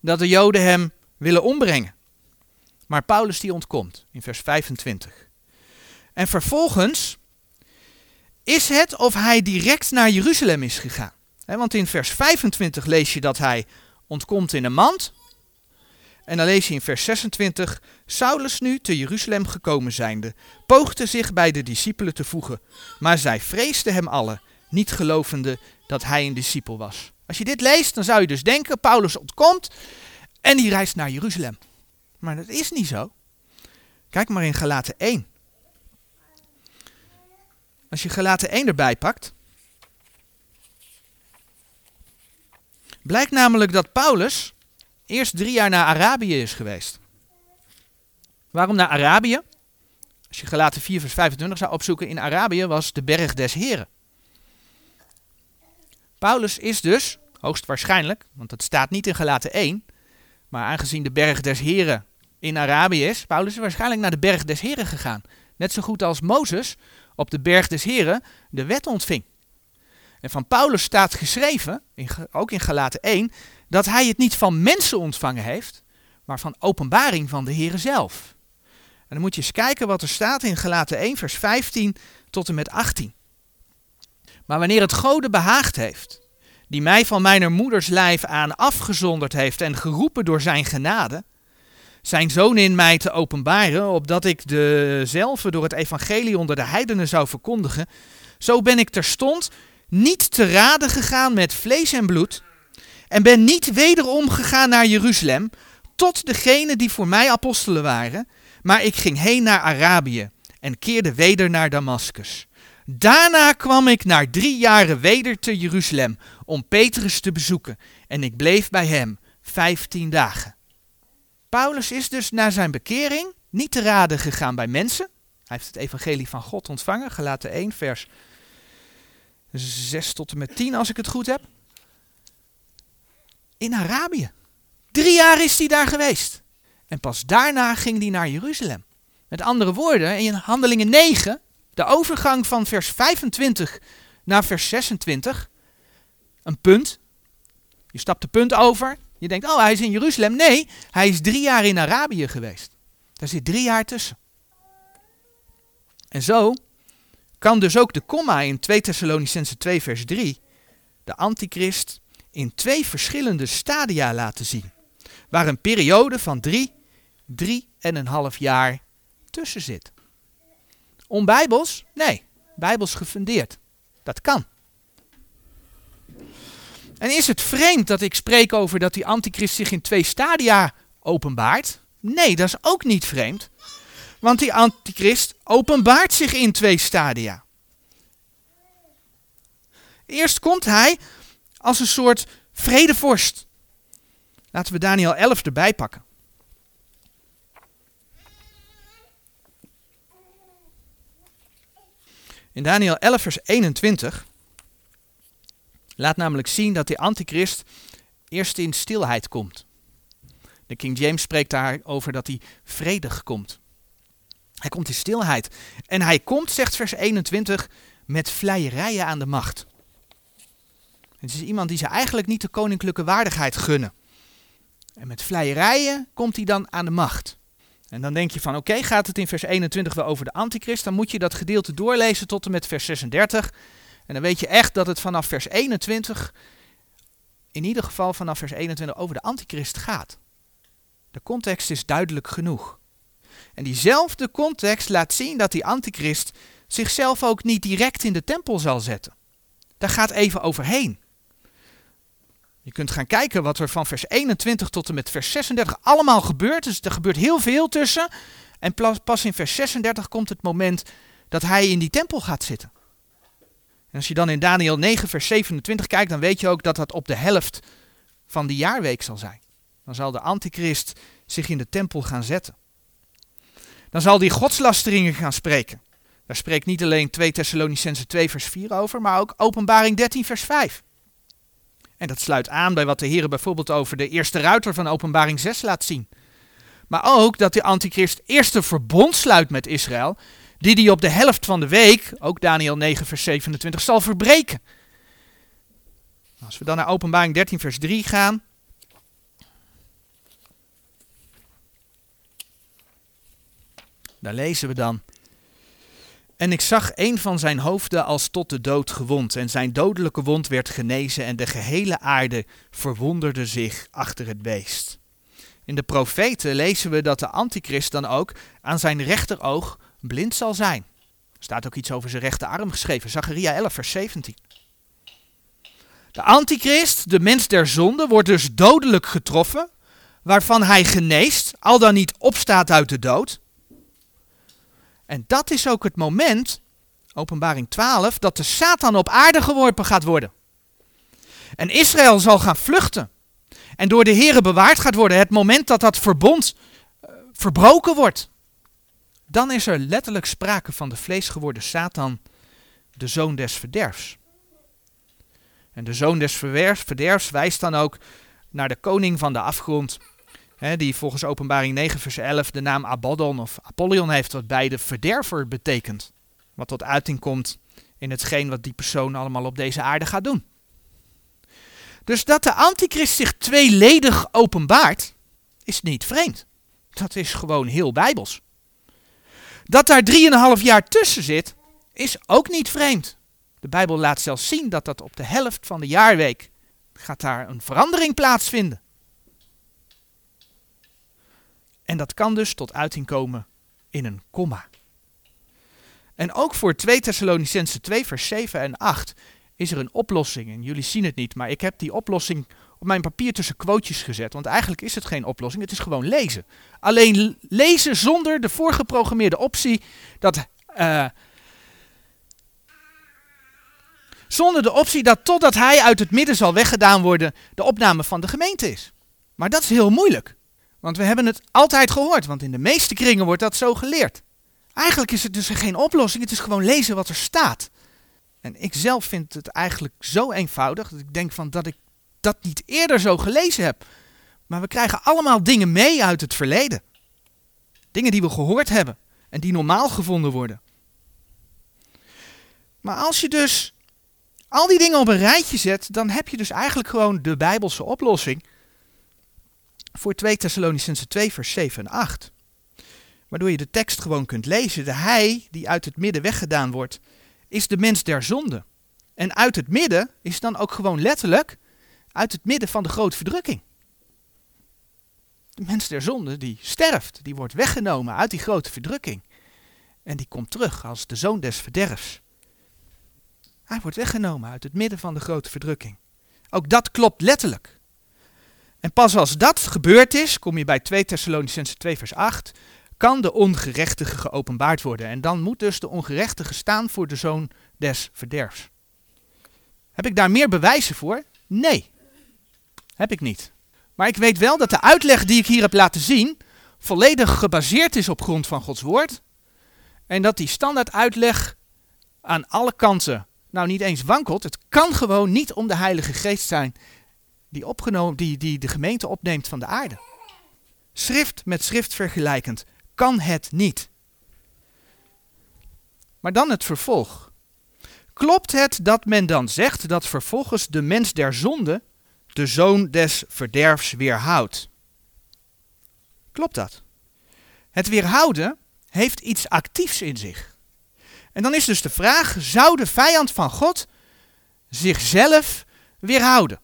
dat de Joden hem willen ombrengen. Maar Paulus die ontkomt in vers 25. En vervolgens is het of hij direct naar Jeruzalem is gegaan. want in vers 25 lees je dat hij ontkomt in een mand. En dan lees je in vers 26, Saulus nu te Jeruzalem gekomen zijnde, poogde zich bij de discipelen te voegen, maar zij vreesden hem alle, niet gelovende dat hij een discipel was. Als je dit leest, dan zou je dus denken, Paulus ontkomt en die reist naar Jeruzalem. Maar dat is niet zo. Kijk maar in Galaten 1. Als je Galaten 1 erbij pakt, blijkt namelijk dat Paulus eerst drie jaar naar Arabië is geweest. Waarom naar Arabië? Als je Galaten 4 vers 25 zou opzoeken, in Arabië was de berg des Heren. Paulus is dus, hoogstwaarschijnlijk, want dat staat niet in Galaten 1, maar aangezien de berg des Heren in Arabië is, Paulus is waarschijnlijk naar de berg des Heren gegaan. Net zo goed als Mozes op de berg des Heren de wet ontving. En van Paulus staat geschreven, ook in Galaten 1, dat hij het niet van mensen ontvangen heeft, maar van openbaring van de Heren zelf. En dan moet je eens kijken wat er staat in Galaten 1, vers 15 tot en met 18. Maar wanneer het Gode behaagd heeft, die mij van mijn moeders lijf aan afgezonderd heeft en geroepen door zijn genade, zijn zoon in mij te openbaren, opdat ik dezelfde door het evangelie onder de heidenen zou verkondigen, zo ben ik terstond niet te raden gegaan met vlees en bloed, en ben niet wederom gegaan naar Jeruzalem, tot degene die voor mij apostelen waren, maar ik ging heen naar Arabië en keerde weder naar Damascus. Daarna kwam ik na drie jaren weder te Jeruzalem om Petrus te bezoeken, en ik bleef bij hem vijftien dagen. Paulus is dus na zijn bekering niet te raden gegaan bij mensen. Hij heeft het evangelie van God ontvangen, gelaten 1 vers 6 tot en met 10 als ik het goed heb. In Arabië. Drie jaar is hij daar geweest. En pas daarna ging hij naar Jeruzalem. Met andere woorden, in Handelingen 9, de overgang van vers 25 naar vers 26, een punt. Je stapt de punt over. Je denkt, oh, hij is in Jeruzalem. Nee, hij is drie jaar in Arabië geweest. Daar zit drie jaar tussen. En zo kan dus ook de komma in 2 Thessalonicense 2 vers 3 de antichrist in twee verschillende stadia laten zien. Waar een periode van drie, drie en een half jaar tussen zit. Onbijbels? Nee, bijbels gefundeerd. Dat kan. En is het vreemd dat ik spreek over dat die antichrist zich in twee stadia openbaart? Nee, dat is ook niet vreemd. Want die antichrist openbaart zich in twee stadia. Eerst komt hij als een soort vredevorst. Laten we Daniel 11 erbij pakken. In Daniel 11 vers 21 laat namelijk zien dat die antichrist eerst in stilheid komt. De King James spreekt daarover dat hij vredig komt. Hij komt in stilheid. En hij komt, zegt vers 21, met vleierijen aan de macht. Het is iemand die ze eigenlijk niet de koninklijke waardigheid gunnen. En met vleierijen komt hij dan aan de macht. En dan denk je van oké, gaat het in vers 21 wel over de antichrist? Dan moet je dat gedeelte doorlezen tot en met vers 36. En dan weet je echt dat het vanaf vers 21, in ieder geval vanaf vers 21, over de antichrist gaat. De context is duidelijk genoeg. En diezelfde context laat zien dat die antichrist zichzelf ook niet direct in de tempel zal zetten. Daar gaat even overheen. Je kunt gaan kijken wat er van vers 21 tot en met vers 36 allemaal gebeurt. Dus er gebeurt heel veel tussen. En pas in vers 36 komt het moment dat hij in die tempel gaat zitten. En als je dan in Daniel 9, vers 27 kijkt, dan weet je ook dat dat op de helft van die jaarweek zal zijn. Dan zal de antichrist zich in de tempel gaan zetten. Dan zal die godslasteringen gaan spreken. Daar spreekt niet alleen 2 Thessalonicense 2 vers 4 over, maar ook Openbaring 13 vers 5. En dat sluit aan bij wat de Heer bijvoorbeeld over de eerste ruiter van Openbaring 6 laat zien. Maar ook dat de antichrist eerst een verbond sluit met Israël, die hij op de helft van de week, ook Daniel 9 vers 27, zal verbreken. Als we dan naar Openbaring 13 vers 3 gaan, Daar lezen we dan. En ik zag een van zijn hoofden als tot de dood gewond, en zijn dodelijke wond werd genezen, en de gehele aarde verwonderde zich achter het beest. In de profeten lezen we dat de antichrist dan ook aan zijn rechteroog blind zal zijn. Er staat ook iets over zijn rechterarm geschreven, Zacharia 11, vers 17. De antichrist, de mens der zonde, wordt dus dodelijk getroffen, waarvan hij geneest, al dan niet opstaat uit de dood. En dat is ook het moment, openbaring 12, dat de Satan op aarde geworpen gaat worden. En Israël zal gaan vluchten. En door de Here bewaard gaat worden. Het moment dat dat verbond uh, verbroken wordt. Dan is er letterlijk sprake van de vleesgeworden Satan, de zoon des verderfs. En de zoon des verderfs wijst dan ook naar de koning van de afgrond die volgens openbaring 9 vers 11 de naam Abaddon of Apollyon heeft, wat beide verderver betekent. Wat tot uiting komt in hetgeen wat die persoon allemaal op deze aarde gaat doen. Dus dat de antichrist zich tweeledig openbaart, is niet vreemd. Dat is gewoon heel bijbels. Dat daar drieënhalf jaar tussen zit, is ook niet vreemd. De Bijbel laat zelfs zien dat dat op de helft van de jaarweek gaat daar een verandering plaatsvinden. En dat kan dus tot uiting komen in een komma. En ook voor 2 Thessalonicense 2 vers 7 en 8 is er een oplossing. En jullie zien het niet, maar ik heb die oplossing op mijn papier tussen quotejes gezet. Want eigenlijk is het geen oplossing, het is gewoon lezen. Alleen lezen zonder de voorgeprogrammeerde optie dat... Uh, zonder de optie dat totdat hij uit het midden zal weggedaan worden, de opname van de gemeente is. Maar dat is heel moeilijk. Want we hebben het altijd gehoord, want in de meeste kringen wordt dat zo geleerd. Eigenlijk is het dus geen oplossing, het is gewoon lezen wat er staat. En ik zelf vind het eigenlijk zo eenvoudig dat ik denk van dat ik dat niet eerder zo gelezen heb. Maar we krijgen allemaal dingen mee uit het verleden. Dingen die we gehoord hebben en die normaal gevonden worden. Maar als je dus al die dingen op een rijtje zet, dan heb je dus eigenlijk gewoon de Bijbelse oplossing voor 2 Thessalonicense 2 vers 7 en 8. Waardoor je de tekst gewoon kunt lezen. De hij die uit het midden weggedaan wordt, is de mens der zonde. En uit het midden is dan ook gewoon letterlijk uit het midden van de grote verdrukking. De mens der zonde die sterft, die wordt weggenomen uit die grote verdrukking. En die komt terug als de zoon des verderfs. Hij wordt weggenomen uit het midden van de grote verdrukking. Ook dat klopt letterlijk. En pas als dat gebeurd is, kom je bij 2 Thessalonicense 2 vers 8, kan de ongerechtige geopenbaard worden. En dan moet dus de ongerechtige staan voor de zoon des verderfs. Heb ik daar meer bewijzen voor? Nee, heb ik niet. Maar ik weet wel dat de uitleg die ik hier heb laten zien volledig gebaseerd is op grond van Gods woord. En dat die standaard uitleg aan alle kanten nou niet eens wankelt. Het kan gewoon niet om de Heilige Geest zijn die, opgenomen, die, die de gemeente opneemt van de aarde. Schrift met schrift vergelijkend kan het niet. Maar dan het vervolg. Klopt het dat men dan zegt dat vervolgens de mens der zonde de zoon des verderfs weerhoudt? Klopt dat? Het weerhouden heeft iets actiefs in zich. En dan is dus de vraag: zou de vijand van God zichzelf weerhouden?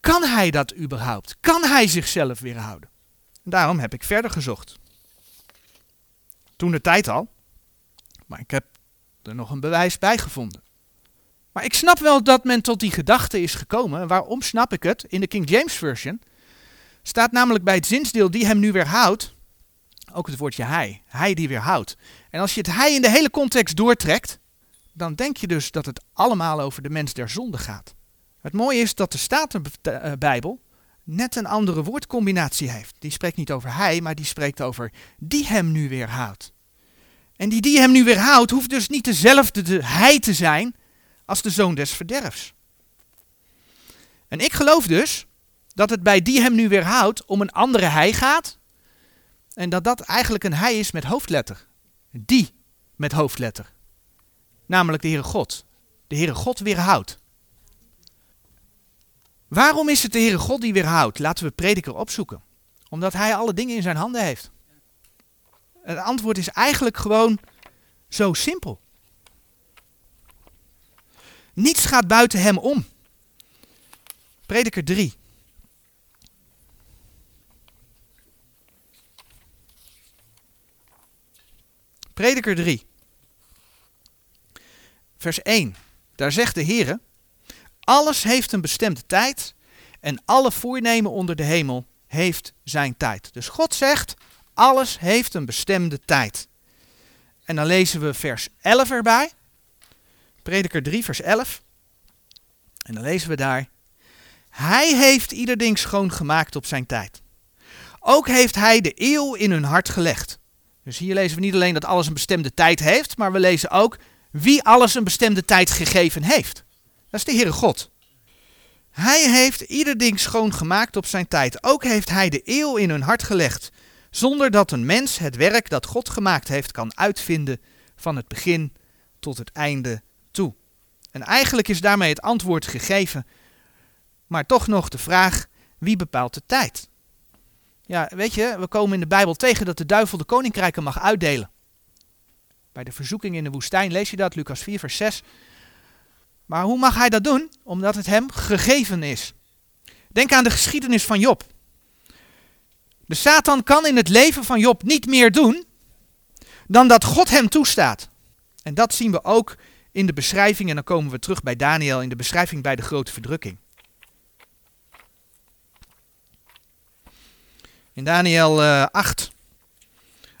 Kan hij dat überhaupt? Kan hij zichzelf weerhouden? Daarom heb ik verder gezocht. Toen de tijd al, maar ik heb er nog een bewijs bij gevonden. Maar ik snap wel dat men tot die gedachte is gekomen. Waarom snap ik het? In de King James Version staat namelijk bij het zinsdeel die hem nu weerhoudt, ook het woordje hij. Hij die weerhoudt. En als je het hij in de hele context doortrekt, dan denk je dus dat het allemaal over de mens der zonde gaat. Het mooie is dat de Statenbijbel net een andere woordcombinatie heeft. Die spreekt niet over hij, maar die spreekt over die hem nu weerhoudt. En die die hem nu weerhoudt, hoeft dus niet dezelfde de hij te zijn als de zoon des verderfs. En ik geloof dus dat het bij die hem nu weerhoudt om een andere hij gaat. En dat dat eigenlijk een hij is met hoofdletter. Die met hoofdletter. Namelijk de Heere God. De Heere God weerhoudt. Waarom is het de Heere God die weerhoudt? Laten we prediker opzoeken. Omdat hij alle dingen in zijn handen heeft. Het antwoord is eigenlijk gewoon zo simpel. Niets gaat buiten hem om. Prediker 3. Prediker 3. Vers 1. Daar zegt de Heer: Alles heeft een bestemde tijd en alle voornemen onder de hemel heeft zijn tijd. Dus God zegt, alles heeft een bestemde tijd. En dan lezen we vers 11 erbij. Prediker 3, vers 11. En dan lezen we daar. Hij heeft ieder ding schoon gemaakt op zijn tijd. Ook heeft hij de eeuw in hun hart gelegd. Dus hier lezen we niet alleen dat alles een bestemde tijd heeft, maar we lezen ook wie alles een bestemde tijd gegeven heeft. Dat is de Heere God. Hij heeft ieder ding schoon gemaakt op zijn tijd. Ook heeft hij de eeuw in hun hart gelegd, zonder dat een mens het werk dat God gemaakt heeft kan uitvinden van het begin tot het einde. En eigenlijk is daarmee het antwoord gegeven, maar toch nog de vraag, wie bepaalt de tijd? Ja, weet je, we komen in de Bijbel tegen dat de duivel de koninkrijken mag uitdelen. Bij de verzoeking in de woestijn lees je dat, Lucas 4, vers 6. Maar hoe mag hij dat doen? Omdat het hem gegeven is. Denk aan de geschiedenis van Job. De Satan kan in het leven van Job niet meer doen dan dat God hem toestaat. En dat zien we ook in de beschrijving, en dan komen we terug bij Daniel in de beschrijving bij de grote verdrukking. In Daniel uh, eh, 8.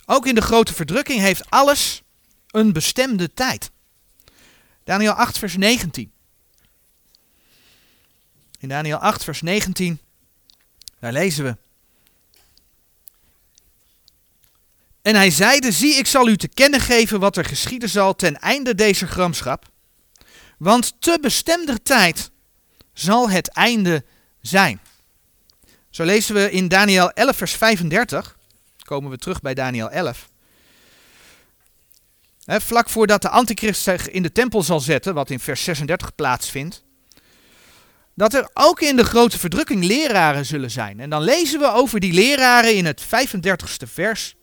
Ook in de grote verdrukking heeft alles een bestemde tijd. Daniel 8, vers 19. In Daniel 8, vers 19, daar lezen we. En hij zeide, zie ik zal u te kennen geven wat er geschieden zal ten einde deze gramschap. Want te bestemder tijd zal het einde zijn. Zo lezen we in Daniel 11 vers 35, komen we terug bij Daniel 11. vlak voordat de antichrist zich in de tempel zal zetten, wat in vers 36 plaatsvindt, dat er ook in de grote verdrukking leraren zullen zijn. En dan lezen we over die leraren in het 35ste vers.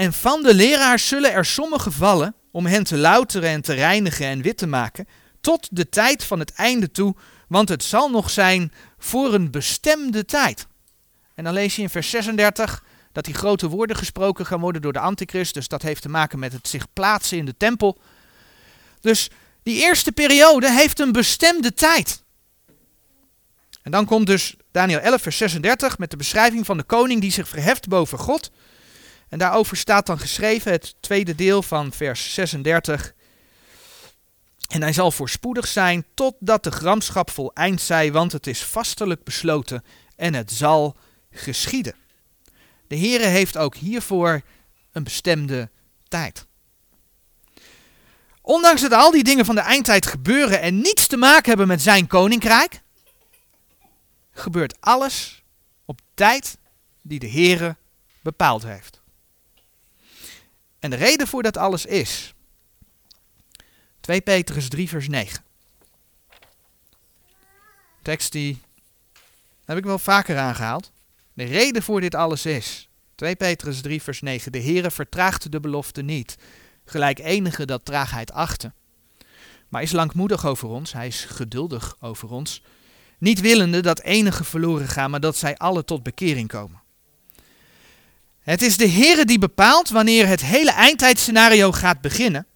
En van de leraars zullen er sommigen vallen om hen te louteren en te reinigen en wit te maken, tot de tijd van het einde toe, want het zal nog zijn voor een bestemde tijd. En dan lees je in vers 36 dat die grote woorden gesproken gaan worden door de antichrist, dus dat heeft te maken met het zich plaatsen in de tempel. Dus die eerste periode heeft een bestemde tijd. En dan komt dus Daniel 11, vers 36 met de beschrijving van de koning die zich verheft boven God. En daarover staat dan geschreven het tweede deel van vers 36. En hij zal voorspoedig zijn totdat de gramschap voleind zij, want het is vastelijk besloten en het zal geschieden. De Heere heeft ook hiervoor een bestemde tijd. Ondanks dat al die dingen van de eindtijd gebeuren en niets te maken hebben met zijn koninkrijk, gebeurt alles op tijd die de Heere bepaald heeft. En de reden voor dat alles is 2 Petrus 3 vers 9. Tekst die heb ik wel vaker aangehaald. De reden voor dit alles is 2 Petrus 3 vers 9. De Heere vertraagt de belofte niet, gelijk enige dat traagheid achten. Maar is langmoedig over ons, hij is geduldig over ons, niet willende dat enige verloren gaan, maar dat zij alle tot bekering komen. Het is de Heere die bepaalt wanneer het hele eindtijdscenario gaat beginnen.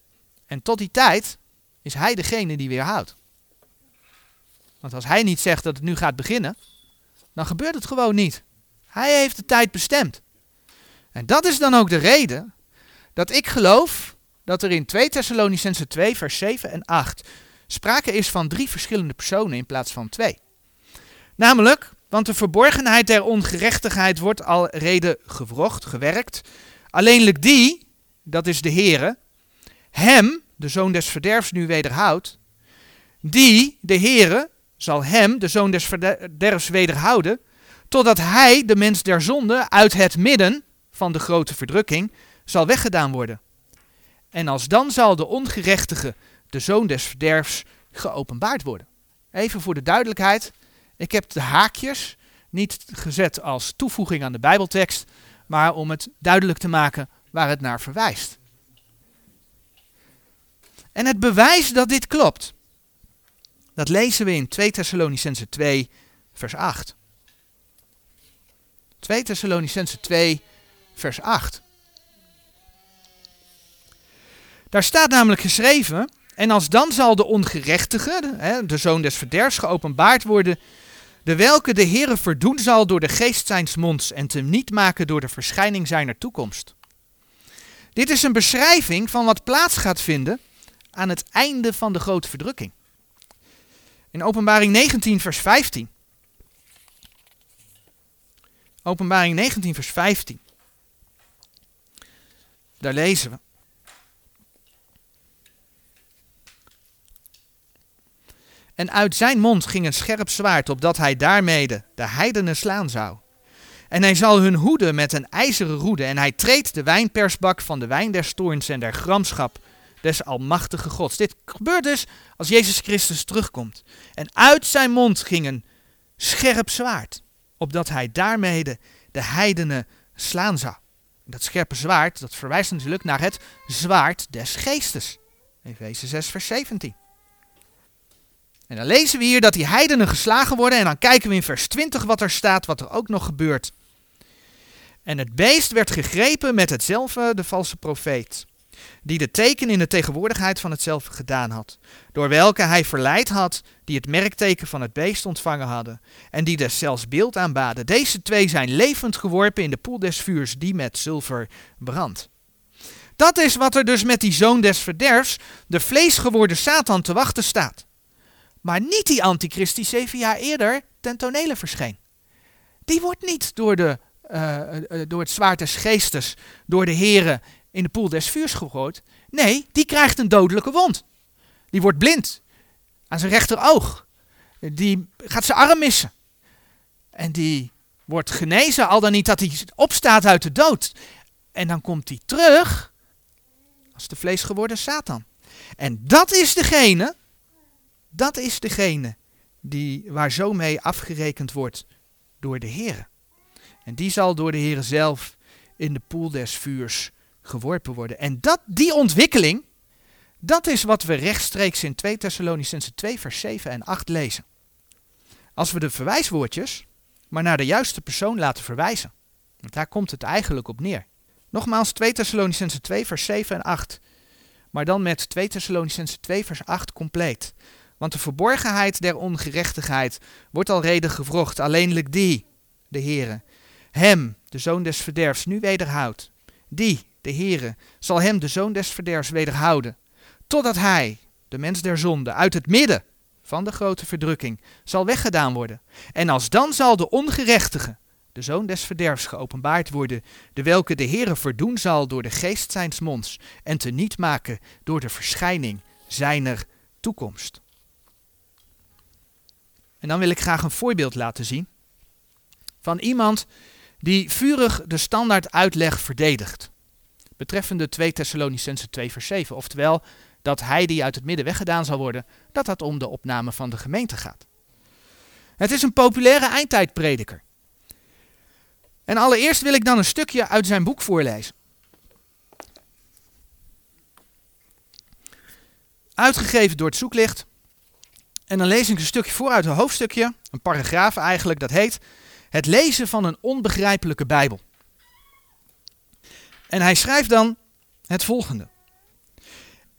En tot die tijd is hij degene die weerhoudt. Want als hij niet zegt dat het nu gaat beginnen, dan gebeurt het gewoon niet. Hij heeft de tijd bestemd. En dat is dan ook de reden dat ik geloof dat er in 2 Thessalonicense 2 vers 7 en 8 sprake is van drie verschillende personen in plaats van twee. Namelijk, want de verborgenheid der ongerechtigheid wordt al reden gewrocht, gewerkt. Alleenlijk die, dat is de Heere, hem, de zoon des verderfs, nu wederhoudt. Die, de Heere, zal hem, de zoon des verderfs, wederhouden, totdat hij, de mens der zonde, uit het midden van de grote verdrukking, zal weggedaan worden. En als dan zal de ongerechtige, de zoon des verderfs, geopenbaard worden. Even voor de duidelijkheid, ik heb de haakjes niet gezet als toevoeging aan de Bijbeltekst, maar om het duidelijk te maken waar het naar verwijst. En het bewijs dat dit klopt, dat lezen we in 2 Thessalonicense 2, vers 8. 2 Thessalonicense 2, vers 8. Daar staat namelijk geschreven, en als dan zal de ongerechtige, de zoon des verderfs, geopenbaard worden, de welke de Heere verdoen zal door de geest zijns monds en te niet maken door de verschijning zijner toekomst. Dit is een beschrijving van wat plaats gaat vinden aan het einde van de grote verdrukking. In Openbaring 19, vers 15. Openbaring 19, vers 15. Daar lezen we. En uit zijn mond ging een scherp zwaard, opdat hij daarmede de heidenen slaan zou. En hij zal hun hoeden met een ijzeren roede, en hij treedt de wijnpersbak van de wijn der stoorns en der gramschap des almachtige Gods. Dit gebeurt dus als Jezus Christus terugkomt. En uit zijn mond ging een scherp zwaard, opdat hij daarmede de heidenen slaan zou. Dat scherpe zwaard, dat verwijst natuurlijk naar het zwaard des geestes. Efeze 6 vers 17. En dan lezen we hier dat die heidenen geslagen worden. En dan kijken we in vers 20 wat er staat, wat er ook nog gebeurt. En het beest werd gegrepen met hetzelfde, de valse profeet, die de teken in de tegenwoordigheid van hetzelfde gedaan had, door welke hij verleid had, die het merkteken van het beest ontvangen hadden, en die deszelfs beeld aanbaden. Deze twee zijn levend geworpen in de poel des vuurs, die met zilver brandt. Dat is wat er dus met die zoon des verderfs, de vleesgeworden Satan, te wachten staat maar niet die antichrist die zeven jaar eerder ten tonele verscheen. Die wordt niet door de eh, door het zwaard des geestes, door de heren in de poel des vuurs gegooid. Nee, die krijgt een dodelijke wond. Die wordt blind aan zijn rechteroog. Die gaat zijn arm missen. En die wordt genezen, al dan niet dat hij opstaat uit de dood. En dan komt hij terug als de vlees geworden Satan. En dat is degene, dat is degene die, waar zo mee afgerekend wordt door de Heer. En die zal door de Heer zelf in de poel des vuurs geworpen worden. En dat, die ontwikkeling, dat is wat we rechtstreeks in 2 Thessalonicense 2 vers 7 en 8 lezen. Als we de verwijswoordjes maar naar de juiste persoon laten verwijzen. Want daar komt het eigenlijk op neer. Nogmaals 2 Thessalonicense 2 vers 7 en 8. Maar dan met 2 Thessalonicense 2 vers 8 compleet. Want de verborgenheid der ongerechtigheid wordt al reden gevrocht, alleenlijk die, de Heere, hem, de zoon des verderfs, nu wederhoudt. Die, de Heere, zal hem, de zoon des verderfs, wederhouden, totdat hij, de mens der zonde, uit het midden van de grote verdrukking, zal weggedaan worden. En als dan zal de ongerechtige, de zoon des verderfs, geopenbaard worden, de welke de Heere verdoen zal door de geest zijns monds en te niet maken door de verschijning zijner toekomst. En dan wil ik graag een voorbeeld laten zien van iemand die vurig de standaard uitleg verdedigt. Betreffende 2 Thessalonicense 2 vers 7, oftewel dat hij die uit het midden weggedaan zal worden, dat dat om de opname van de gemeente gaat. Het is een populaire eindtijdprediker. En allereerst wil ik dan een stukje uit zijn boek voorlezen. Uitgegeven door het zoeklicht. En dan lees ik een stukje voor uit een hoofdstukje, een paragraaf eigenlijk, dat heet Het lezen van een onbegrijpelijke Bijbel. En hij schrijft dan het volgende.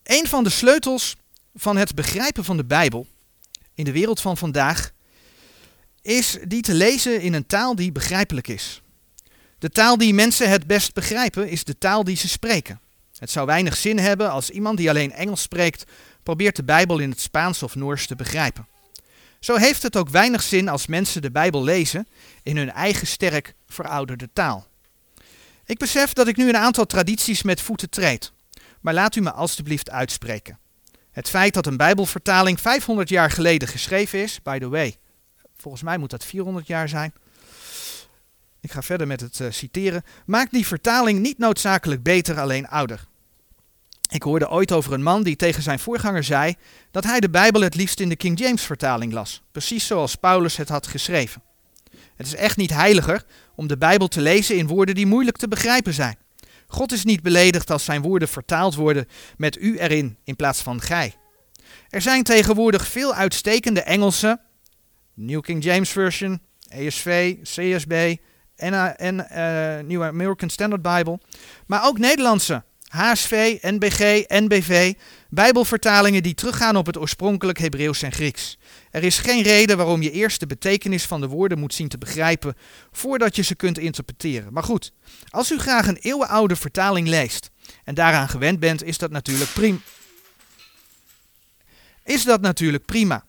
Een van de sleutels van het begrijpen van de Bijbel in de wereld van vandaag is die te lezen in een taal die begrijpelijk is. De taal die mensen het best begrijpen is de taal die ze spreken. Het zou weinig zin hebben als iemand die alleen Engels spreekt probeert de Bijbel in het Spaans of Noors te begrijpen. Zo heeft het ook weinig zin als mensen de Bijbel lezen in hun eigen sterk verouderde taal. Ik besef dat ik nu een aantal tradities met voeten treed, maar laat u me alstublieft uitspreken. Het feit dat een Bijbelvertaling 500 jaar geleden geschreven is, by the way, volgens mij moet dat 400 jaar zijn. Ik ga verder met het uh, citeren. Maakt die vertaling niet noodzakelijk beter, alleen ouder. Ik hoorde ooit over een man die tegen zijn voorganger zei dat hij de Bijbel het liefst in de King James vertaling las, precies zoals Paulus het had geschreven. Het is echt niet heiliger om de Bijbel te lezen in woorden die moeilijk te begrijpen zijn. God is niet beledigd als zijn woorden vertaald worden met u erin in plaats van gij. Er zijn tegenwoordig veel uitstekende Engelse, New King James Version, ESV, CSB en, uh, New American Standard Bible, maar ook Nederlandse, HSV, NBG, NBV, Bijbelvertalingen die teruggaan op het oorspronkelijk Hebreeuws en Grieks. Er is geen reden waarom je eerst de betekenis van de woorden moet zien te begrijpen voordat je ze kunt interpreteren. Maar goed, als u graag een eeuwenoude vertaling leest en daaraan gewend bent, is dat natuurlijk prima. Is dat natuurlijk prima.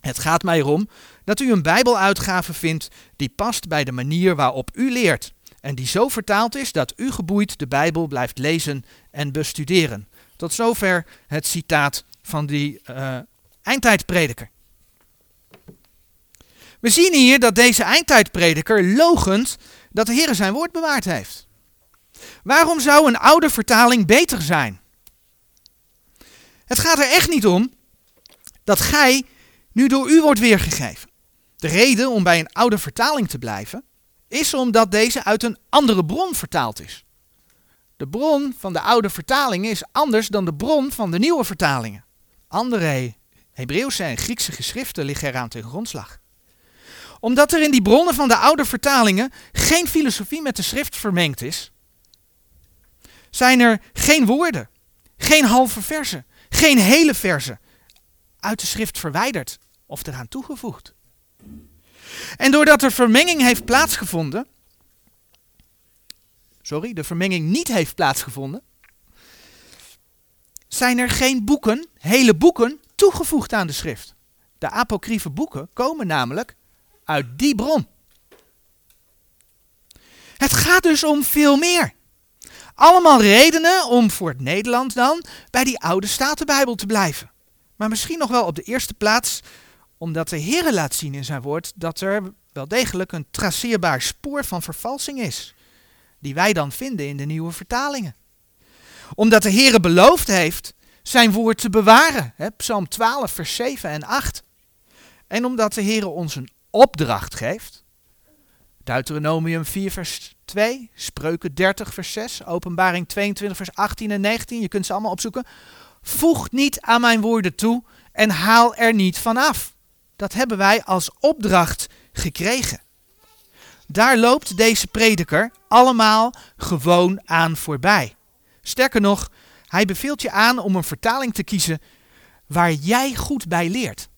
Het gaat mij erom dat u een Bijbeluitgave vindt die past bij de manier waarop u leert en die zo vertaald is dat u geboeid de Bijbel blijft lezen en bestuderen. Tot zover het citaat van die uh, eindtijdprediker. We zien hier dat deze eindtijdprediker logend dat de Heer zijn woord bewaard heeft. Waarom zou een oude vertaling beter zijn? Het gaat er echt niet om dat gij nu door u wordt weergegeven. De reden om bij een oude vertaling te blijven is omdat deze uit een andere bron vertaald is. De bron van de oude vertalingen is anders dan de bron van de nieuwe vertalingen. Andere Hebreeuwse en Griekse geschriften liggen eraan ten grondslag. Omdat er in die bronnen van de oude vertalingen geen filosofie met de schrift vermengd is, zijn er geen woorden, geen halve versen, geen hele versen uit de schrift verwijderd of eraan toegevoegd. En doordat er vermenging heeft plaatsgevonden, sorry, de vermenging niet heeft plaatsgevonden, zijn er geen boeken, hele boeken, toegevoegd aan de schrift. De apocryfe boeken komen namelijk uit die bron. Het gaat dus om veel meer. Allemaal redenen om voor het Nederland dan bij die oude Statenbijbel te blijven. Maar misschien nog wel op de eerste plaats omdat de Heer laat zien in zijn woord dat er wel degelijk een traceerbaar spoor van vervalsing is. Die wij dan vinden in de nieuwe vertalingen. Omdat de Heer beloofd heeft zijn woord te bewaren. Hè, Psalm 12, vers 7 en 8. En omdat de Heer ons een opdracht geeft. Deuteronomium 4, vers 2, Spreuken 30, vers 6, Openbaring 22, vers 18 en 19. Je kunt ze allemaal opzoeken. Voeg niet aan mijn woorden toe en haal er niet van af. Dat hebben wij als opdracht gekregen. Daar loopt deze prediker allemaal gewoon aan voorbij. Sterker nog, hij beveelt je aan om een vertaling te kiezen waar jij goed bij leert.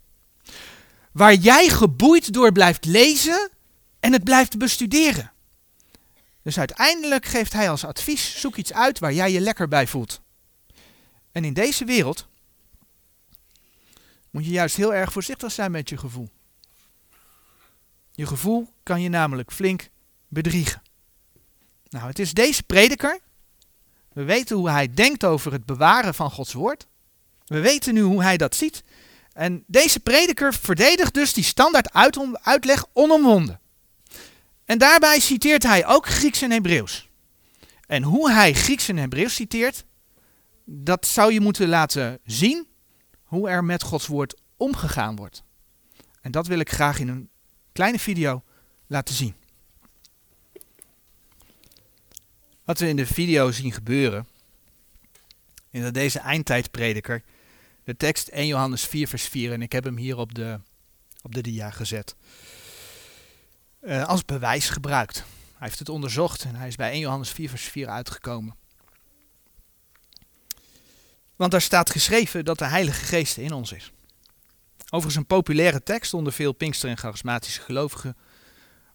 Waar jij geboeid door blijft lezen en het blijft bestuderen. Dus uiteindelijk geeft hij als advies: zoek iets uit waar jij je lekker bij voelt. En in deze wereld moet je juist heel erg voorzichtig zijn met je gevoel. Je gevoel kan je namelijk flink bedriegen. Nou, het is deze prediker. We weten hoe hij denkt over het bewaren van Gods woord. We weten nu hoe hij dat ziet. En deze prediker verdedigt dus die standaard uitleg onomwonden. En daarbij citeert hij ook Grieks en Hebreeuws. En hoe hij Grieks en Hebreeuws citeert, dat zou je moeten laten zien hoe er met Gods woord omgegaan wordt. En dat wil ik graag in een kleine video laten zien. Wat we in de video zien gebeuren, is dat deze eindtijdprediker de tekst 1 Johannes 4 vers 4, en ik heb hem hier op de, op de dia gezet, uh, als bewijs gebruikt. Hij heeft het onderzocht en hij is bij 1 Johannes 4 vers 4 uitgekomen. Want daar staat geschreven dat de Heilige Geest in ons is. Overigens een populaire tekst onder veel Pinkster- en charismatische gelovigen,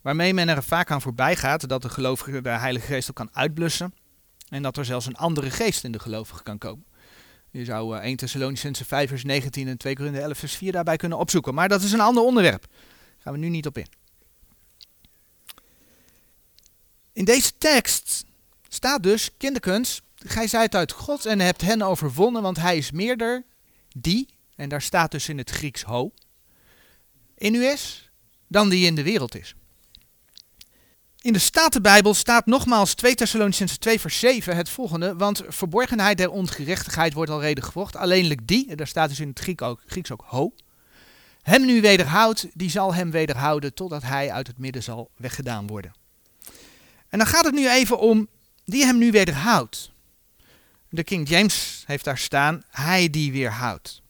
waarmee men er vaak aan voorbij gaat dat de gelovige de Heilige Geest ook kan uitblussen en dat er zelfs een andere geest in de gelovige kan komen. Je zou 1 eh, Thessalonicense 5 vers 19 en 2 Korinthe 11 vers 4 daarbij kunnen opzoeken, maar dat is een ander onderwerp. Daar gaan we nu niet op in. In deze tekst staat dus, kinderkens, gij zijt uit God en hebt hen overwonnen, want hij is meerder die, en daar staat dus in het Grieks ho, in u is, dan die in de wereld is. In de Statenbijbel staat nogmaals 2 Thessalonicense 2 vers 7 het volgende, want verborgenheid der ongerechtigheid wordt al reden gevocht, alleenlijk die, daar staat dus in het ook, Grieks ook ho, hem nu wederhoudt, die zal hem wederhouden totdat hij uit het midden zal weggedaan worden. En dan gaat het nu even om die hem nu wederhoudt. De King James heeft daar staan, hij die weerhoudt.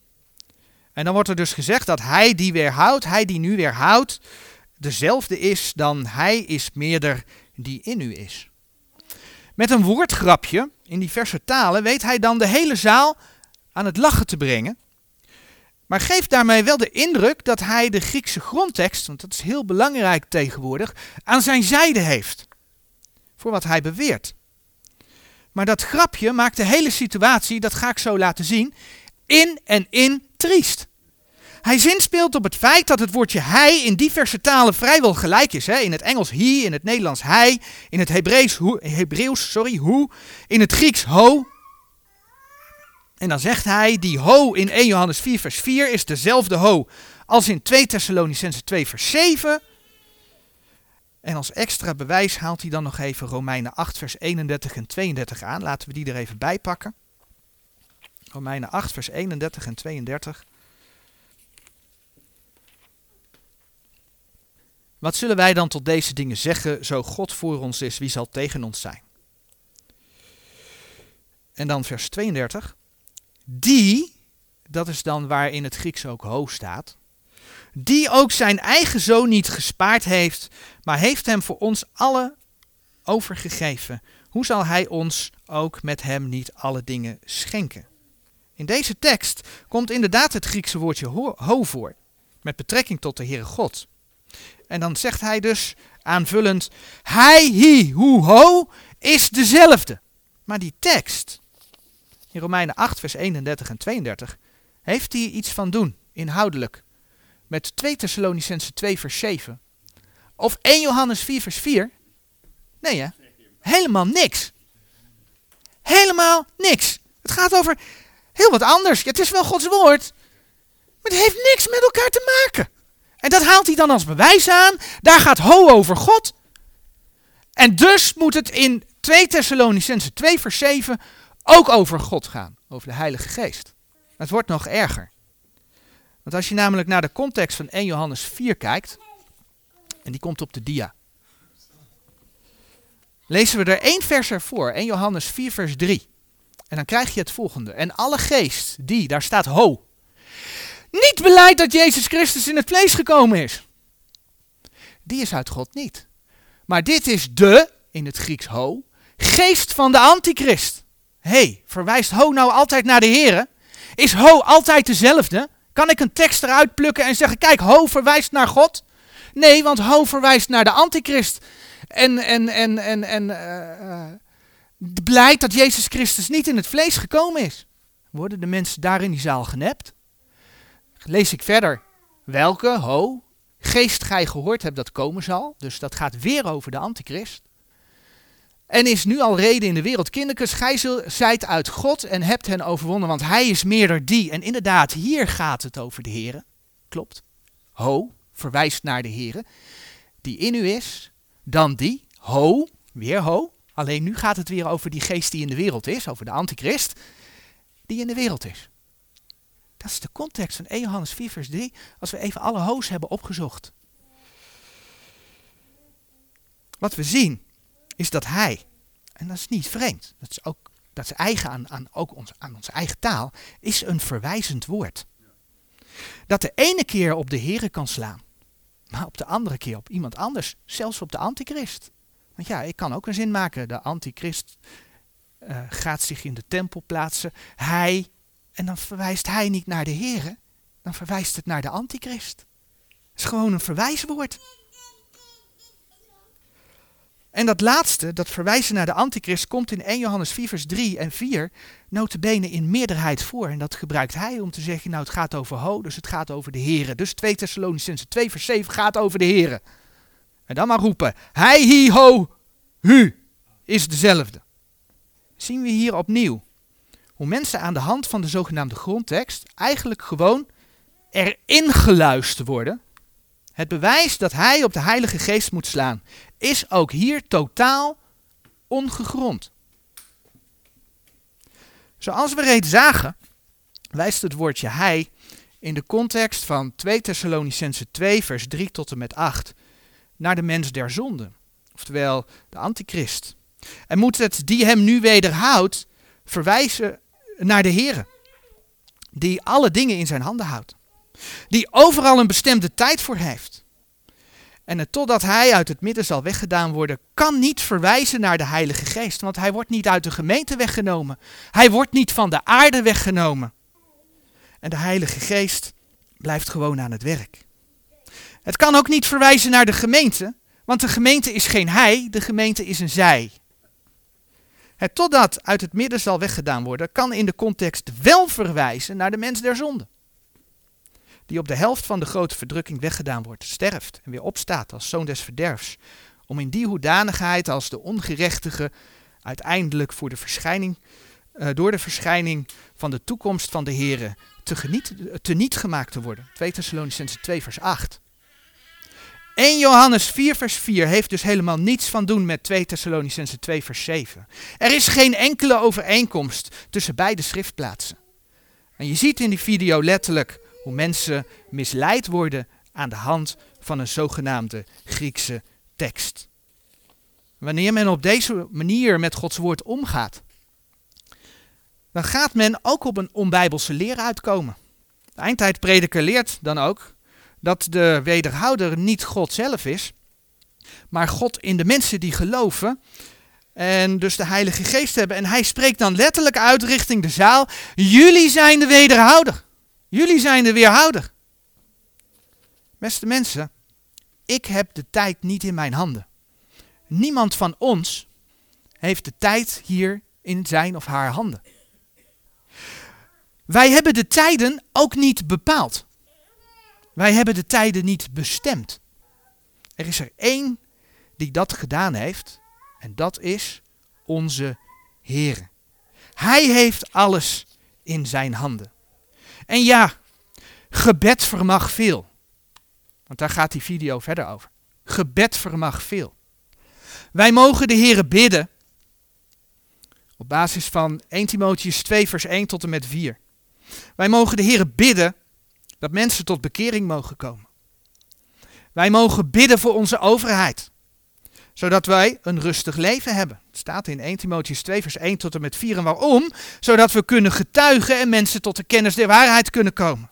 En dan wordt er dus gezegd dat hij die weerhoudt, hij die nu weerhoudt, dezelfde is dan hij is meerder die in u is. Met een woordgrapje in diverse talen weet hij dan de hele zaal aan het lachen te brengen. Maar geeft daarmee wel de indruk dat hij de Griekse grondtekst, want dat is heel belangrijk tegenwoordig, aan zijn zijde heeft. Voor wat hij beweert. Maar dat grapje maakt de hele situatie, dat ga ik zo laten zien, in en in triest. Hij zinspeelt op het feit dat het woordje hij in diverse talen vrijwel gelijk is. Hè? In het Engels he, in het Nederlands hij, in het Hebreeuws, Hebreeuws sorry, hoe, in het Grieks ho. En dan zegt hij, die ho in 1 Johannes 4 vers 4 is dezelfde ho als in 2 Thessalonicense 2 vers 7. En als extra bewijs haalt hij dan nog even Romeinen 8 vers 31 en 32 aan. Laten we die er even bij pakken. Romeinen 8 vers 31 en 32. Wat zullen wij dan tot deze dingen zeggen? Zo God voor ons is, wie zal tegen ons zijn? En dan vers 32. Die, dat is dan waar in het Grieks ook hoog staat. Die ook zijn eigen zoon niet gespaard heeft, maar heeft hem voor ons alle overgegeven. Hoe zal hij ons ook met hem niet alle dingen schenken? In deze tekst komt inderdaad het Griekse woordje ho voor, met betrekking tot de Heere God. En dan zegt hij dus aanvullend, hij, hi, hoe, ho, is dezelfde. Maar die tekst, in Romeinen 8, vers 31 en 32, heeft hij iets van doen, inhoudelijk. Met 2 Thessalonicense 2, vers 7. Of 1 Johannes 4, vers 4. Nee hè? Helemaal niks. Helemaal niks. Het gaat over heel wat anders. Ja, het is wel Gods woord. Maar het heeft niks met elkaar te maken. En dat haalt hij dan als bewijs aan. Daar gaat ho over God. En dus moet het in 2 Thessalonicense 2 vers 7 ook over God gaan. Over de Heilige Geest. Het wordt nog erger. Want als je namelijk naar de context van 1 Johannes 4 kijkt. En die komt op de dia. Lezen we er één vers ervoor. 1 Johannes 4 vers 3. En dan krijg je het volgende. En alle geest die, daar staat ho. Niet beleid dat Jezus Christus in het vlees gekomen is. Die is uit God niet. Maar dit is de, in het Grieks ho, geest van de antichrist. hey, verwijst ho nou altijd naar de Here? Is ho altijd dezelfde? Kan ik een tekst eruit plukken en zeggen, kijk, ho verwijst naar God? Nee, want ho verwijst naar de antichrist. En, en, en, en, en uh, blijkt dat Jezus Christus niet in het vlees gekomen is. Worden de mensen daar in die zaal genept? Lees ik verder. Welke, ho, geest gij gehoord hebt dat komen zal. Dus dat gaat weer over de antichrist. En is nu al reden in de wereld. Kinderkens, gij zijt uit God en hebt hen overwonnen, want hij is meerder die. En inderdaad, hier gaat het over de Here. Klopt. Ho, verwijst naar de Here. Die in u is, dan die. Ho, weer ho. Alleen nu gaat het weer over die geest die in de wereld is, over de antichrist, die in de wereld is. Dat is de context van 1 Johannes 4 vers 3, als we even alle hoos hebben opgezocht. Wat we zien is dat hij, en dat is niet vreemd, dat is, ook, dat is eigen aan, aan, ook ons, aan onze eigen taal, is een verwijzend woord. Dat de ene keer op de Here kan slaan, maar op de andere keer op iemand anders, zelfs op de antichrist. Want ja, ik kan ook een zin maken. De antichrist uh, gaat zich in de tempel plaatsen. Hij, en dan verwijst hij niet naar de Here, dan verwijst het naar de antichrist. Het is gewoon een verwijswoord. En dat laatste, dat verwijzen naar de antichrist, komt in 1 Johannes 4 vers 3 en 4 notabene in meerderheid voor. En dat gebruikt hij om te zeggen, nou het gaat over ho, dus het gaat over de Here. Dus 2 Thessalonicense 2 vers 7 gaat over de Here. En dan maar roepen, hij, hi, ho, hu, is dezelfde. Zien we hier opnieuw hoe mensen aan de hand van de zogenaamde grondtekst eigenlijk gewoon erin geluisterd worden. Het bewijs dat hij op de Heilige Geest moet slaan, is ook hier totaal ongegrond. Zoals we reeds zagen, wijst het woordje hij in de context van 2 Thessalonicense 2 vers 3 tot en met 8 naar de mens der zonde, oftewel de antichrist. En moet het die hem nu wederhoudt verwijzen naar de Here, die alle dingen in zijn handen houdt, die overal een bestemde tijd voor heeft. En het, totdat hij uit het midden zal weggedaan worden, kan niet verwijzen naar de Heilige Geest, want hij wordt niet uit de gemeente weggenomen. Hij wordt niet van de aarde weggenomen. En de Heilige Geest blijft gewoon aan het werk. Het kan ook niet verwijzen naar de gemeente, want de gemeente is geen hij, de gemeente is een zij. Het totdat uit het midden zal weggedaan worden, kan in de context wel verwijzen naar de mens der zonde. Die op de helft van de grote verdrukking weggedaan wordt, sterft en weer opstaat als zoon des verderfs. Om in die hoedanigheid als de ongerechtige uiteindelijk voor de verschijning, uh, door de verschijning van de toekomst van de Here te, geniet, te niet gemaakt te worden. 2 Thessalonicense 2 vers 8. 1 Johannes 4 vers 4 heeft dus helemaal niets van doen met 2 Thessalonicense 2 vers 7. Er is geen enkele overeenkomst tussen beide schriftplaatsen. En je ziet in die video letterlijk hoe mensen misleid worden aan de hand van een zogenaamde Griekse tekst. Wanneer men op deze manier met Gods woord omgaat, dan gaat men ook op een onbijbelse leer uitkomen. De eindtijdprediker leert dan ook dat de wederhouder niet God zelf is, maar God in de mensen die geloven en dus de Heilige Geest hebben. En hij spreekt dan letterlijk uit richting de zaal, jullie zijn de wederhouder. Jullie zijn de weerhouder. Beste mensen, ik heb de tijd niet in mijn handen. Niemand van ons heeft de tijd hier in zijn of haar handen. Wij hebben de tijden ook niet bepaald. Wij hebben de tijden niet bestemd. Er is er één die dat gedaan heeft En dat is onze Heer. Hij heeft alles in zijn handen. En ja, gebed vermag veel. Want daar gaat die video verder over. Gebed vermag veel. Wij mogen de Heer bidden op basis van 1 Timotheus 2 vers 1 tot en met 4. Wij mogen de Heer bidden dat mensen tot bekering mogen komen. Wij mogen bidden voor onze overheid, zodat wij een rustig leven hebben. Het staat in 1 Timotheus 2 vers 1 tot en met 4 en waarom? Zodat we kunnen getuigen en mensen tot de kennis der waarheid kunnen komen.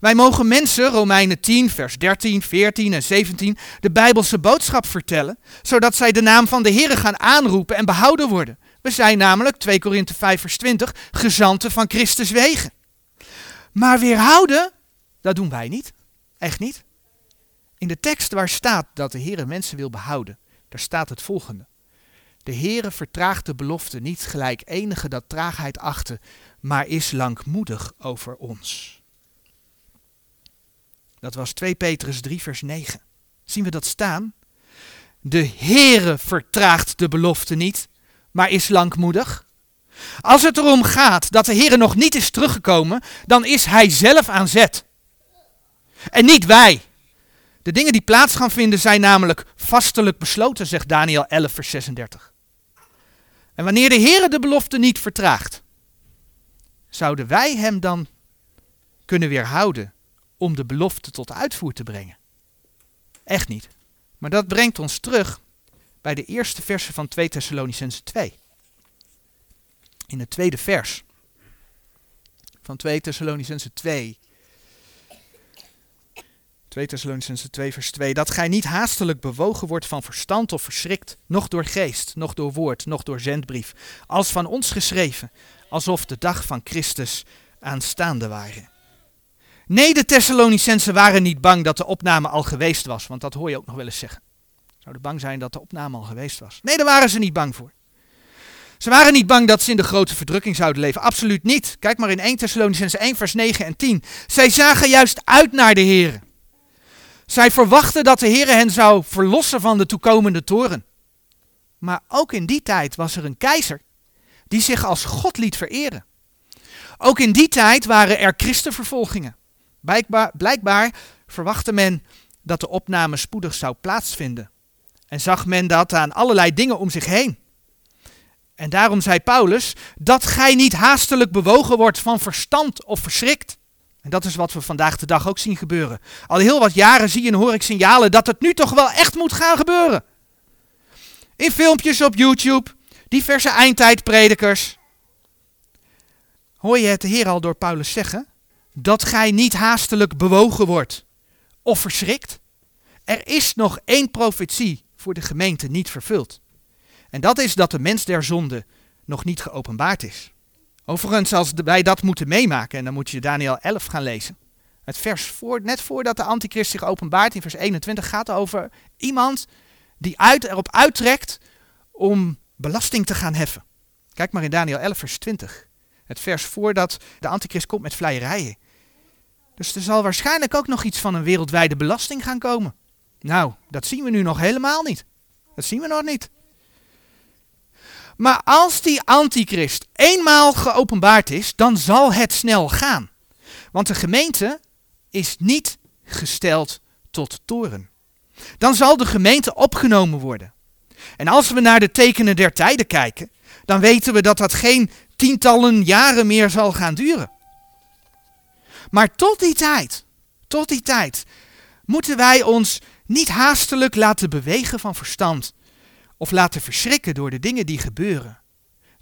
Wij mogen mensen, Romeinen 10, vers 13, 14 en 17, de Bijbelse boodschap vertellen, zodat zij de naam van de Heer gaan aanroepen en behouden worden. We zijn namelijk, 2 Korinthe 5, vers 20, gezanten van Christus wegen. Maar weerhouden, dat doen wij niet. Echt niet. In de tekst waar staat dat de Heer mensen wil behouden, daar staat het volgende. De Heere vertraagt de belofte niet gelijk enige dat traagheid achten, maar is langmoedig over ons. Dat was 2 Petrus 3 vers 9. Zien we dat staan? De Heere vertraagt de belofte niet, maar is langmoedig. Als het erom gaat dat de Heere nog niet is teruggekomen, dan is Hij zelf aan zet. En niet wij. De dingen die plaats gaan vinden zijn namelijk vastelijk besloten, zegt Daniel 11, vers 36. En wanneer de Heere de belofte niet vertraagt, zouden wij hem dan kunnen weerhouden om de belofte tot uitvoer te brengen? Echt niet. Maar dat brengt ons terug bij de eerste versen van 2 Thessalonicense 2. In het tweede vers van 2 Thessalonicense 2 2 Thessalonicense 2 vers 2, dat gij niet haastelijk bewogen wordt van verstand of verschrikt, noch door geest, noch door woord, noch door zendbrief, als van ons geschreven, alsof de dag van Christus aanstaande waren. Nee, de Thessalonicensen waren niet bang dat de opname al geweest was, want dat hoor je ook nog wel eens zeggen. Zouden bang zijn dat de opname al geweest was. Nee, daar waren ze niet bang voor. Ze waren niet bang dat ze in de grote verdrukking zouden leven. Absoluut niet. Kijk maar in 1 Thessalonicense 1 vers 9 en 10. Zij zagen juist uit naar de Heer. Zij verwachten dat de Heer hen zou verlossen van de toekomende toren. Maar ook in die tijd was er een keizer die zich als God liet vereren. Ook in die tijd waren er christenvervolgingen. Blijkbaar, blijkbaar verwachtte men dat de opname spoedig zou plaatsvinden. En zag men dat aan allerlei dingen om zich heen. En daarom zei Paulus dat gij niet haastelijk bewogen wordt van verstand of verschrikt. En dat is wat we vandaag de dag ook zien gebeuren. Al heel wat jaren zie en hoor ik signalen dat het nu toch wel echt moet gaan gebeuren. In filmpjes op YouTube, diverse eindtijdpredikers. Hoor je het de Heer al door Paulus zeggen? Dat gij niet haastelijk bewogen wordt of verschrikt. Er is nog één profetie voor de gemeente niet vervuld. En dat is dat de mens der zonde nog niet geopenbaard is. Overigens, als wij dat moeten meemaken, en dan moet je Daniel 11 gaan lezen. Het vers voor, net voordat de antichrist zich openbaart, in vers 21, gaat over iemand die uit, erop uittrekt om belasting te gaan heffen. Kijk maar in Daniel 11, vers 20. Het vers voordat de antichrist komt met vleierijen. Dus er zal waarschijnlijk ook nog iets van een wereldwijde belasting gaan komen. Nou, dat zien we nu nog helemaal niet. Dat zien we nog niet. Maar als die antichrist eenmaal geopenbaard is, dan zal het snel gaan. Want de gemeente is niet gesteld tot toren. Dan zal de gemeente opgenomen worden. En als we naar de tekenen der tijden kijken, dan weten we dat dat geen tientallen jaren meer zal gaan duren. Maar tot die tijd, tot die tijd, moeten wij ons niet haastelijk laten bewegen van verstand of laten verschrikken door de dingen die gebeuren.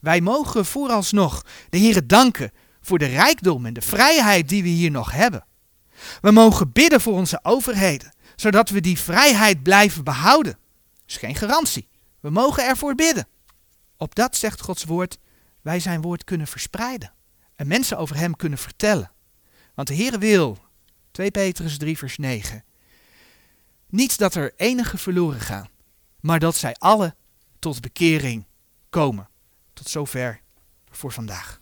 Wij mogen vooralsnog de Heer danken voor de rijkdom en de vrijheid die we hier nog hebben. We mogen bidden voor onze overheden, zodat we die vrijheid blijven behouden. Dat is geen garantie. We mogen ervoor bidden. Op dat zegt Gods woord, wij zijn woord kunnen verspreiden en mensen over hem kunnen vertellen. Want de Heer wil, 2 Petrus 3 vers 9, niet dat er enige verloren gaan, maar dat zij alle tot bekering komen. Tot zover voor vandaag.